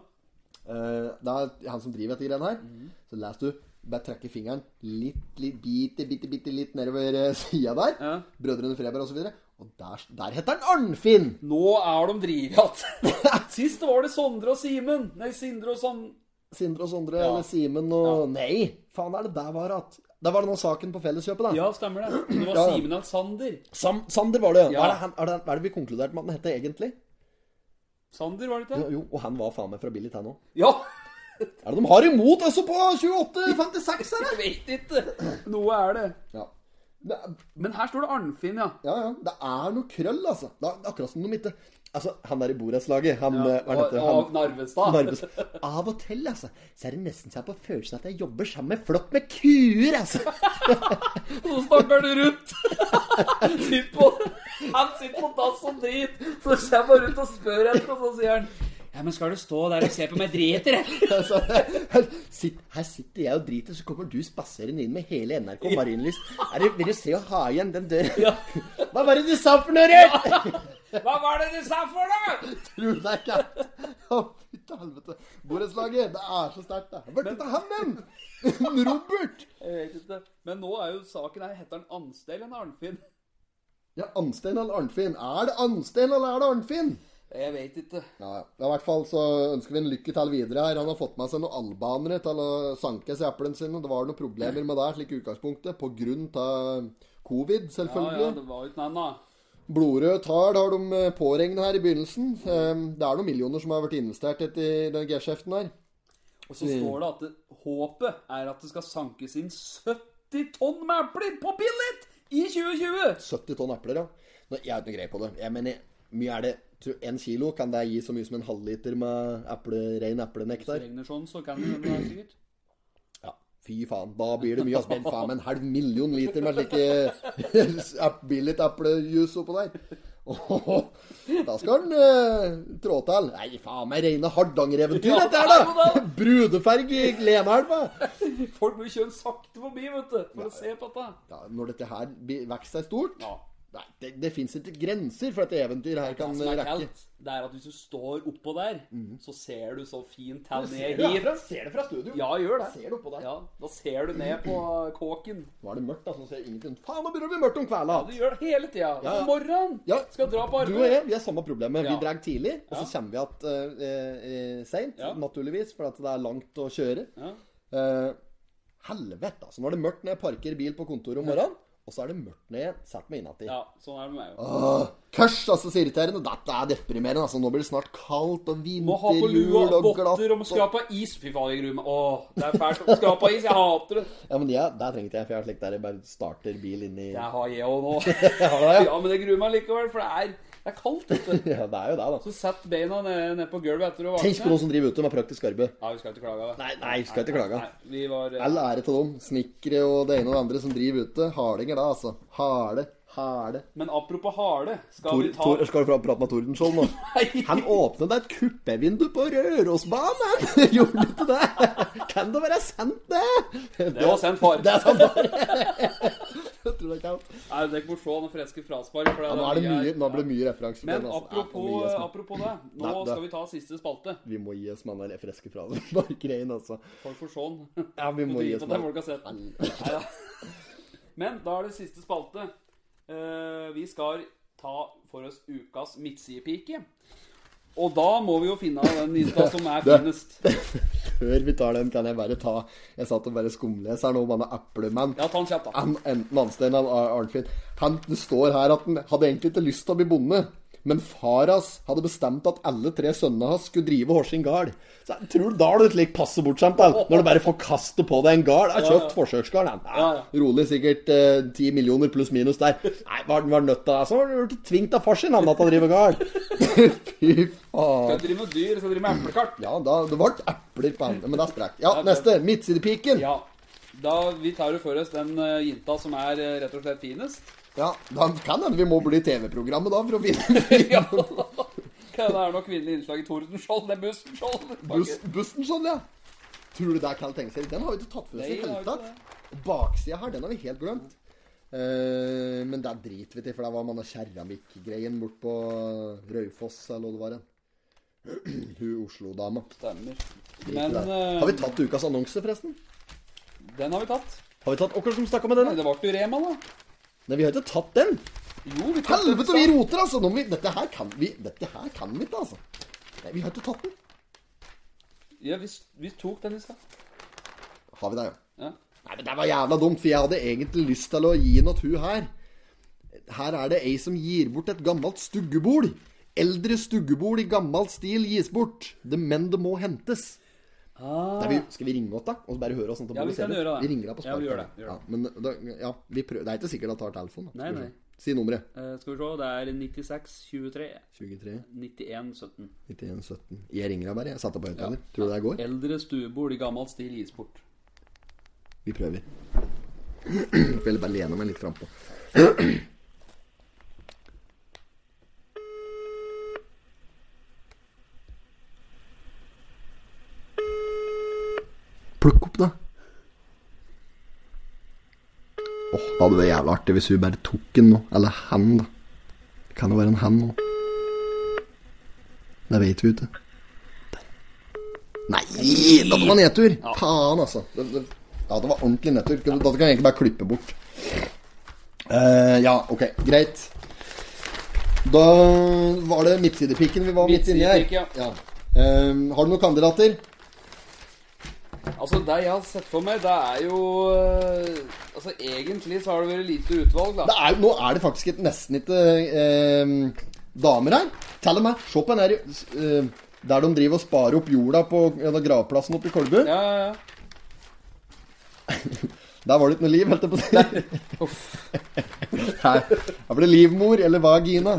Uh, det er han som driver dette greiene her. Så leser du bare trekke fingeren litt, litt, bitte, bitte, bitte litt nedover sida der. Ja. Brødrene Freberg og så. Og der, der heter han Arnfinn! Nå er de drivatt. Sist var det Sondre og Simen. Nei, Sindre og Sondre. Sindre og Sondre Ja. eller Simen og Nei, faen er det der var at Da var det nå saken på Felleskjøpet, da. Ja, stemmer det. Det var Ja. Simen og Sander. Sam, Sander var det, ja. Ja. Er det, han- er det, hva er det vi konkluderte med at han het egentlig? Sander, var det ikke Jo, jo, og han var faen meg fra Billit, han òg. Ja! Er det de har imot også på 28,56 her? Jeg vet ikke. Noe er det. Ja. Det, Men her står det Arnfinn, ja. ja, ja. Det er noe krøll, altså. Det er akkurat som de ikke Altså, han der i borettslaget, han eh, Og? Narvestad. Narves. Av og til, altså, så er det nesten så jeg har på følelsen at jeg jobber sammen med flokk med kuer, altså. Så snakker du rundt. Sitt på, han sitter på dass og drit. Så kommer han rundt og spør etter, og så sier han Ja, men skal du stå der og se på meg driter, eller? Altså, her, sitt, her sitter jeg og driter, så kommer du spaserende inn med hele NRK Marienlyst. Vil du se å ha igjen den døra? Ja. Hva var det du sa for noe, Rød? Hva var det du sa for noe? Tror du ikke? Å, fytte helvete. Borettslaget, det er så sterkt, det. Er han hen? Robert! Jeg vet ikke. Men nå er jo saken her Heter han Anstel eller Arnfinn? Ja, Anstein eller Arnfinn? Er det Anstein eller er det Arnfinn? Jeg vet ikke. Ja, ja. I hvert fall så ønsker vi en lykke til videre her. Han har fått med seg noen albanere til å sanke seg eplene sine. Det var noen problemer med det, slik i utgangspunktet, på grunn av covid, selvfølgelig. ja, det var ikke annet. Blodrøde tall har de påregna påregnet her i begynnelsen. Eh, Det er noen millioner som har vært investert i den G-skjeften her. Og så står det at det, håpet er at det skal sankes inn 70 tonn med epler på Billit i 2020! 70 tonn epler, ja. Nå, jeg har ikke noe greie på det. Jeg mener, mye er det En kilo, kan det gi så mye som en halvliter med eple, rein Hvis det eplenektar? regner sånn, så kan det det er sikkert. Ja, fy faen. Da blir det mye. Altså, men faen en halv million liter med slike billig eplejus oppå der. Oh, da skal han eh, trå til. Nei, faen meg reine Hardanger-eventyr, Ja, dette her, er da! det. Brudeferg i Lenelva. Folk må jo kjøre sakte forbi, vet du, for å se på dette. Ja, når dette her vokser seg stort Ja. Nei, det, det fins ikke grenser for at eventyret her kan Det rekke. kaldt, det er at hvis du står oppå der, så ser du så fint her ned hit. herfra? Ser det fra studio? Ja, gjør det. Ser du oppå der? Ja, da ser du ned på kåken. Nå er det mørkt, da, så ser jeg ingenting. Faen, nå begynner det å bli mørkt om kvelda. Du gjør det hele tida. Ja, ja. Om morgenen Ja. skal dra på Du og jeg, vi har samme problemet. Vi Ja. drar tidlig, og så Ja. kommer vi igjen uh, uh, seint, Ja. naturligvis, for at det er langt å kjøre. Ja. Eh, helvete, altså. Nå er det mørkt når jeg parker bil på kontoret om morgenen, og så er det mørkt ned igjen. setter meg innati. ja, sånn er det med meg òg. Kørs, altså, så irriterende. Dette er deprimerende. altså. Nå blir det snart kaldt og vinterlul og glatt. Må ha på lua votter og må skrape av is. Fy faen, jeg gruer meg. Åh, det er fælt å skrape av is. Jeg hater det. Ja, men ja, der trengte jeg, for jeg har slikt der jeg bare starter bil inni Det har jeg òg nå. Ja, men det gruer meg likevel, for det er, det er kaldt, du. Ja, det er jo det, da. Så sett beina ned, ned på gulvet etter å Tenk på noen som driver ute med praktisk arbeid. Ja, vi skal ikke klage. da. Nei, nei, vi skal ikke klage. Nei, vi var eh, All ære til dem. Snekkere og det ene og det andre som driver ute. Hardinger, da, altså. Harde. Harde. Men apropos hale, skal Tor, vi ta Tor, skal du prate med Tordenskjold nå? Han åpnet et kuppevindu på Rørosbanen! Gjorde du ikke det? Kan det være sendt, det? Det var sendt far. Det er sant, bare. Jeg tror det er kaldt. Nei, dere må se noen freske fraspark. for Ja, nå, er det mye nå blir det mye referanser. Men altså. Apropos, ja, apropos det, nå Nei, det- skal vi ta siste spalte. Vi må gi oss den der freske frasen. Bare altså. Folk får sånn. Ja, vi må gi oss det har sett Men da er det siste spalte. Uh, vi skal ta for oss ukas midtsidepike. Og da må vi jo finne den lista som er finest. Før vi tar den, kan jeg bare ta Jeg satt og bare skumleser nå om han er eplemann. Ja, ta en kjapt, da. Han, enten Anstein eller Ar- Arnfinn. Han, det står her at han hadde egentlig ikke lyst til å bli bonde. Men far hans hadde bestemt at alle tre sønnene hans skulle drive hver sin gard. Så jeg tror da er du slik passe bortskjemt, når du bare får kaste på deg en gard. Jeg har kjøpt ja, han. Ja, Ja, ja. Rolig sikkert ti millioner pluss minus der. Nei, var den var nødt til det. Så var han tvingt av far sin, han, til å drive gard. Fy faen. Skal drive med dyr, skal drive med eplekart. Ja, da, det ble epler på henne, Men det er sprekt. Ja, neste. Midtsidepiken. Ja. Da, vi tar jo for oss den uh, jinta som er eh, rett og slett finest. Ja, da kan hende vi må bli TV-programmet da, for å finne ja. Det er nok kvinnelig innslag i Tordenskjold. Det er Bustenskjold. Bus, bussen sånn, ja. Tror du det er Carl Tengeserie? Den har vi ikke tatt for oss i hele tatt. Baksida her, den har vi helt glemt. Uh, men det er vi til, for det var mann keramikk-greien bort på Raufoss, eller hva det var. hen. Hun Oslo-dama. Stemmer. Men eh, Har vi tatt ukas annonse, forresten? Den har vi tatt. Har vi tatt Akkurat som snakka med den? Nei, det ble jo Rema, da. Nei, vi har ikke tatt den. Jo, vi den Helvete, vi roter, altså! Nå vi, dette her kan vi Dette her kan vi ikke, altså. Nei, vi har ikke tatt den. Ja, vi, vi tok den i stad. Har vi det, ja? Ja. Nei, men det var jævla dumt, for jeg hadde egentlig lyst til å gi noe hun her. Her er det ei som gir bort et gammelt stuggebol. Eldre stuggebol i gammel stil gis bort. Det, men det må hentes. Nei, vi, skal vi ringe oss, da? Og bare høre oss sånn Ah. Ja, vi kan gjøre det. Vi ringer deg på Ja, vi gjør det, vi gjør Ja, men da, ja, vi prøver. Det er ikke sikkert han tar telefonen. Nei, nei. Si nummeret. Uh, skal vi se, det er 96 23 23 91 17. 91 17. Jeg ringer deg bare. Jeg satte på høyttaler. Tror du det går? Eldre stuebord i gammel stil gis bort. Vi prøver. Jeg vil bare lene meg litt frampå. Plukk opp, da. Åh, Det hadde vært jævla artig hvis hun bare tok den nå. Eller han, da. Kan jo være en han nå. Det vet vi ikke. Nei! Dette var nedtur! Faen, altså. Det, det, ja, det var ordentlig nedtur. Dette kan jeg egentlig bare klippe bort. Uh, ja, ok. Greit. Da var det midtsidepikken vi var midt inni her. Ja. Ja. Eh, har du noen kandidater? Altså, det jeg har sett for meg, det er jo eh, Altså, egentlig så har det vært lite utvalg, da. Det er, nå er det faktisk et, nesten ikke eh, damer her. Til og med. Se på den her eh, Der de driver og sparer opp jorda på gravplassen oppe i Kolbu. Ja, ja, ja. Der var det ikke noe liv, helt jeg på å si. Her, her det livmor eller vagina.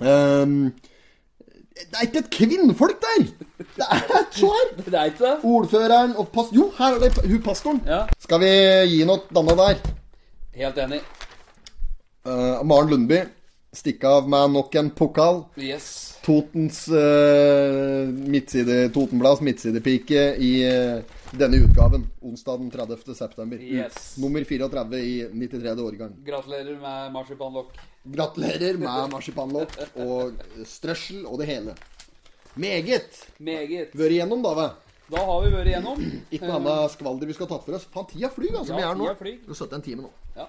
Um, det er ikke et kvinnfolk der! Det er så her! Det er ikke det. Ordføreren og pass... Jo, her er det hun pastoren. Ja, Skal vi gi noe danna der? helt enig. Uh, Maren Lundby stikke av med nok en pokal. Yes. Totens uh, midtside, Totenblads midtsidepike i uh, denne utgaven. Onsdag den 30. september. Yes. Nummer 34 i 93. årgang. Gratulerer med marsipanlokk. Gratulerer med marsipanlokk og strøssel og det hele. Meget. Meget. Vært igjennom, da, vel? Da har vi vært igjennom. Ikke noe annet skvalder vi skal tatt for oss. Faen, tida flyr, altså. Ja, vi er nå. Vi har sittet en time nå. Ja,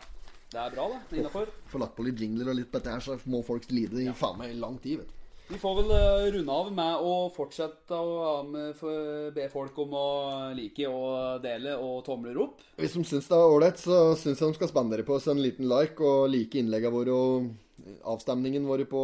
det er bra, det. Innafor. Får lagt på litt jingler og litt på dette her, så må folk lide i faen meg lang tid, vet du. Vi får vel eh, runde av med å fortsette å be folk om å like og dele og tomler opp. Hvis de syns det er ålreit, så syns jeg de skal spandere på oss en liten like og like innleggene våre og avstemningen våre på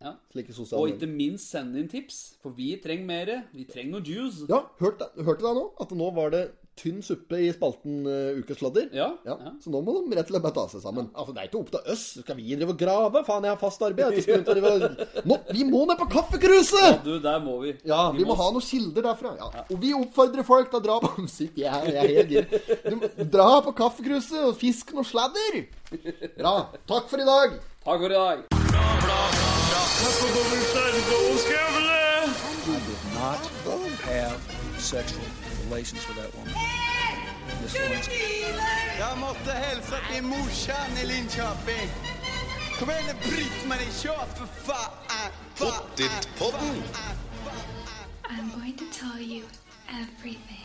Ja. slike Og ikke minst sende inn tips, for vi trenger mer. Vi trenger noe juice. Ja, hørte, hørte deg nå? At nå var det tynn suppe i spalten uh, Ukesladder? Ja, ja. ja. Så nå må de rett og slett bare ta seg sammen. Altså, Det er ikke opp til oss. Skal vi drive og grave? Faen, jeg har fast arbeid. Nå, vi må ned på kaffekruset! Ja, Du, der må vi. Ja, vi må ha noen kilder derfra. Ja. Og vi oppfordrer folk til å dra på Sitt, jeg, jeg er helt gira. Du Dra på kaffekruset og fisk noe sladder. Bra. Takk for i dag. Takk for i dag. Not have sexual relations with that woman. Miss Lewinsky. Jag måste hälsa till morsan i Linköping. Kom igen nu Britt-Marie, kör för fan! Pottit-podden. I'm going to tell you everything.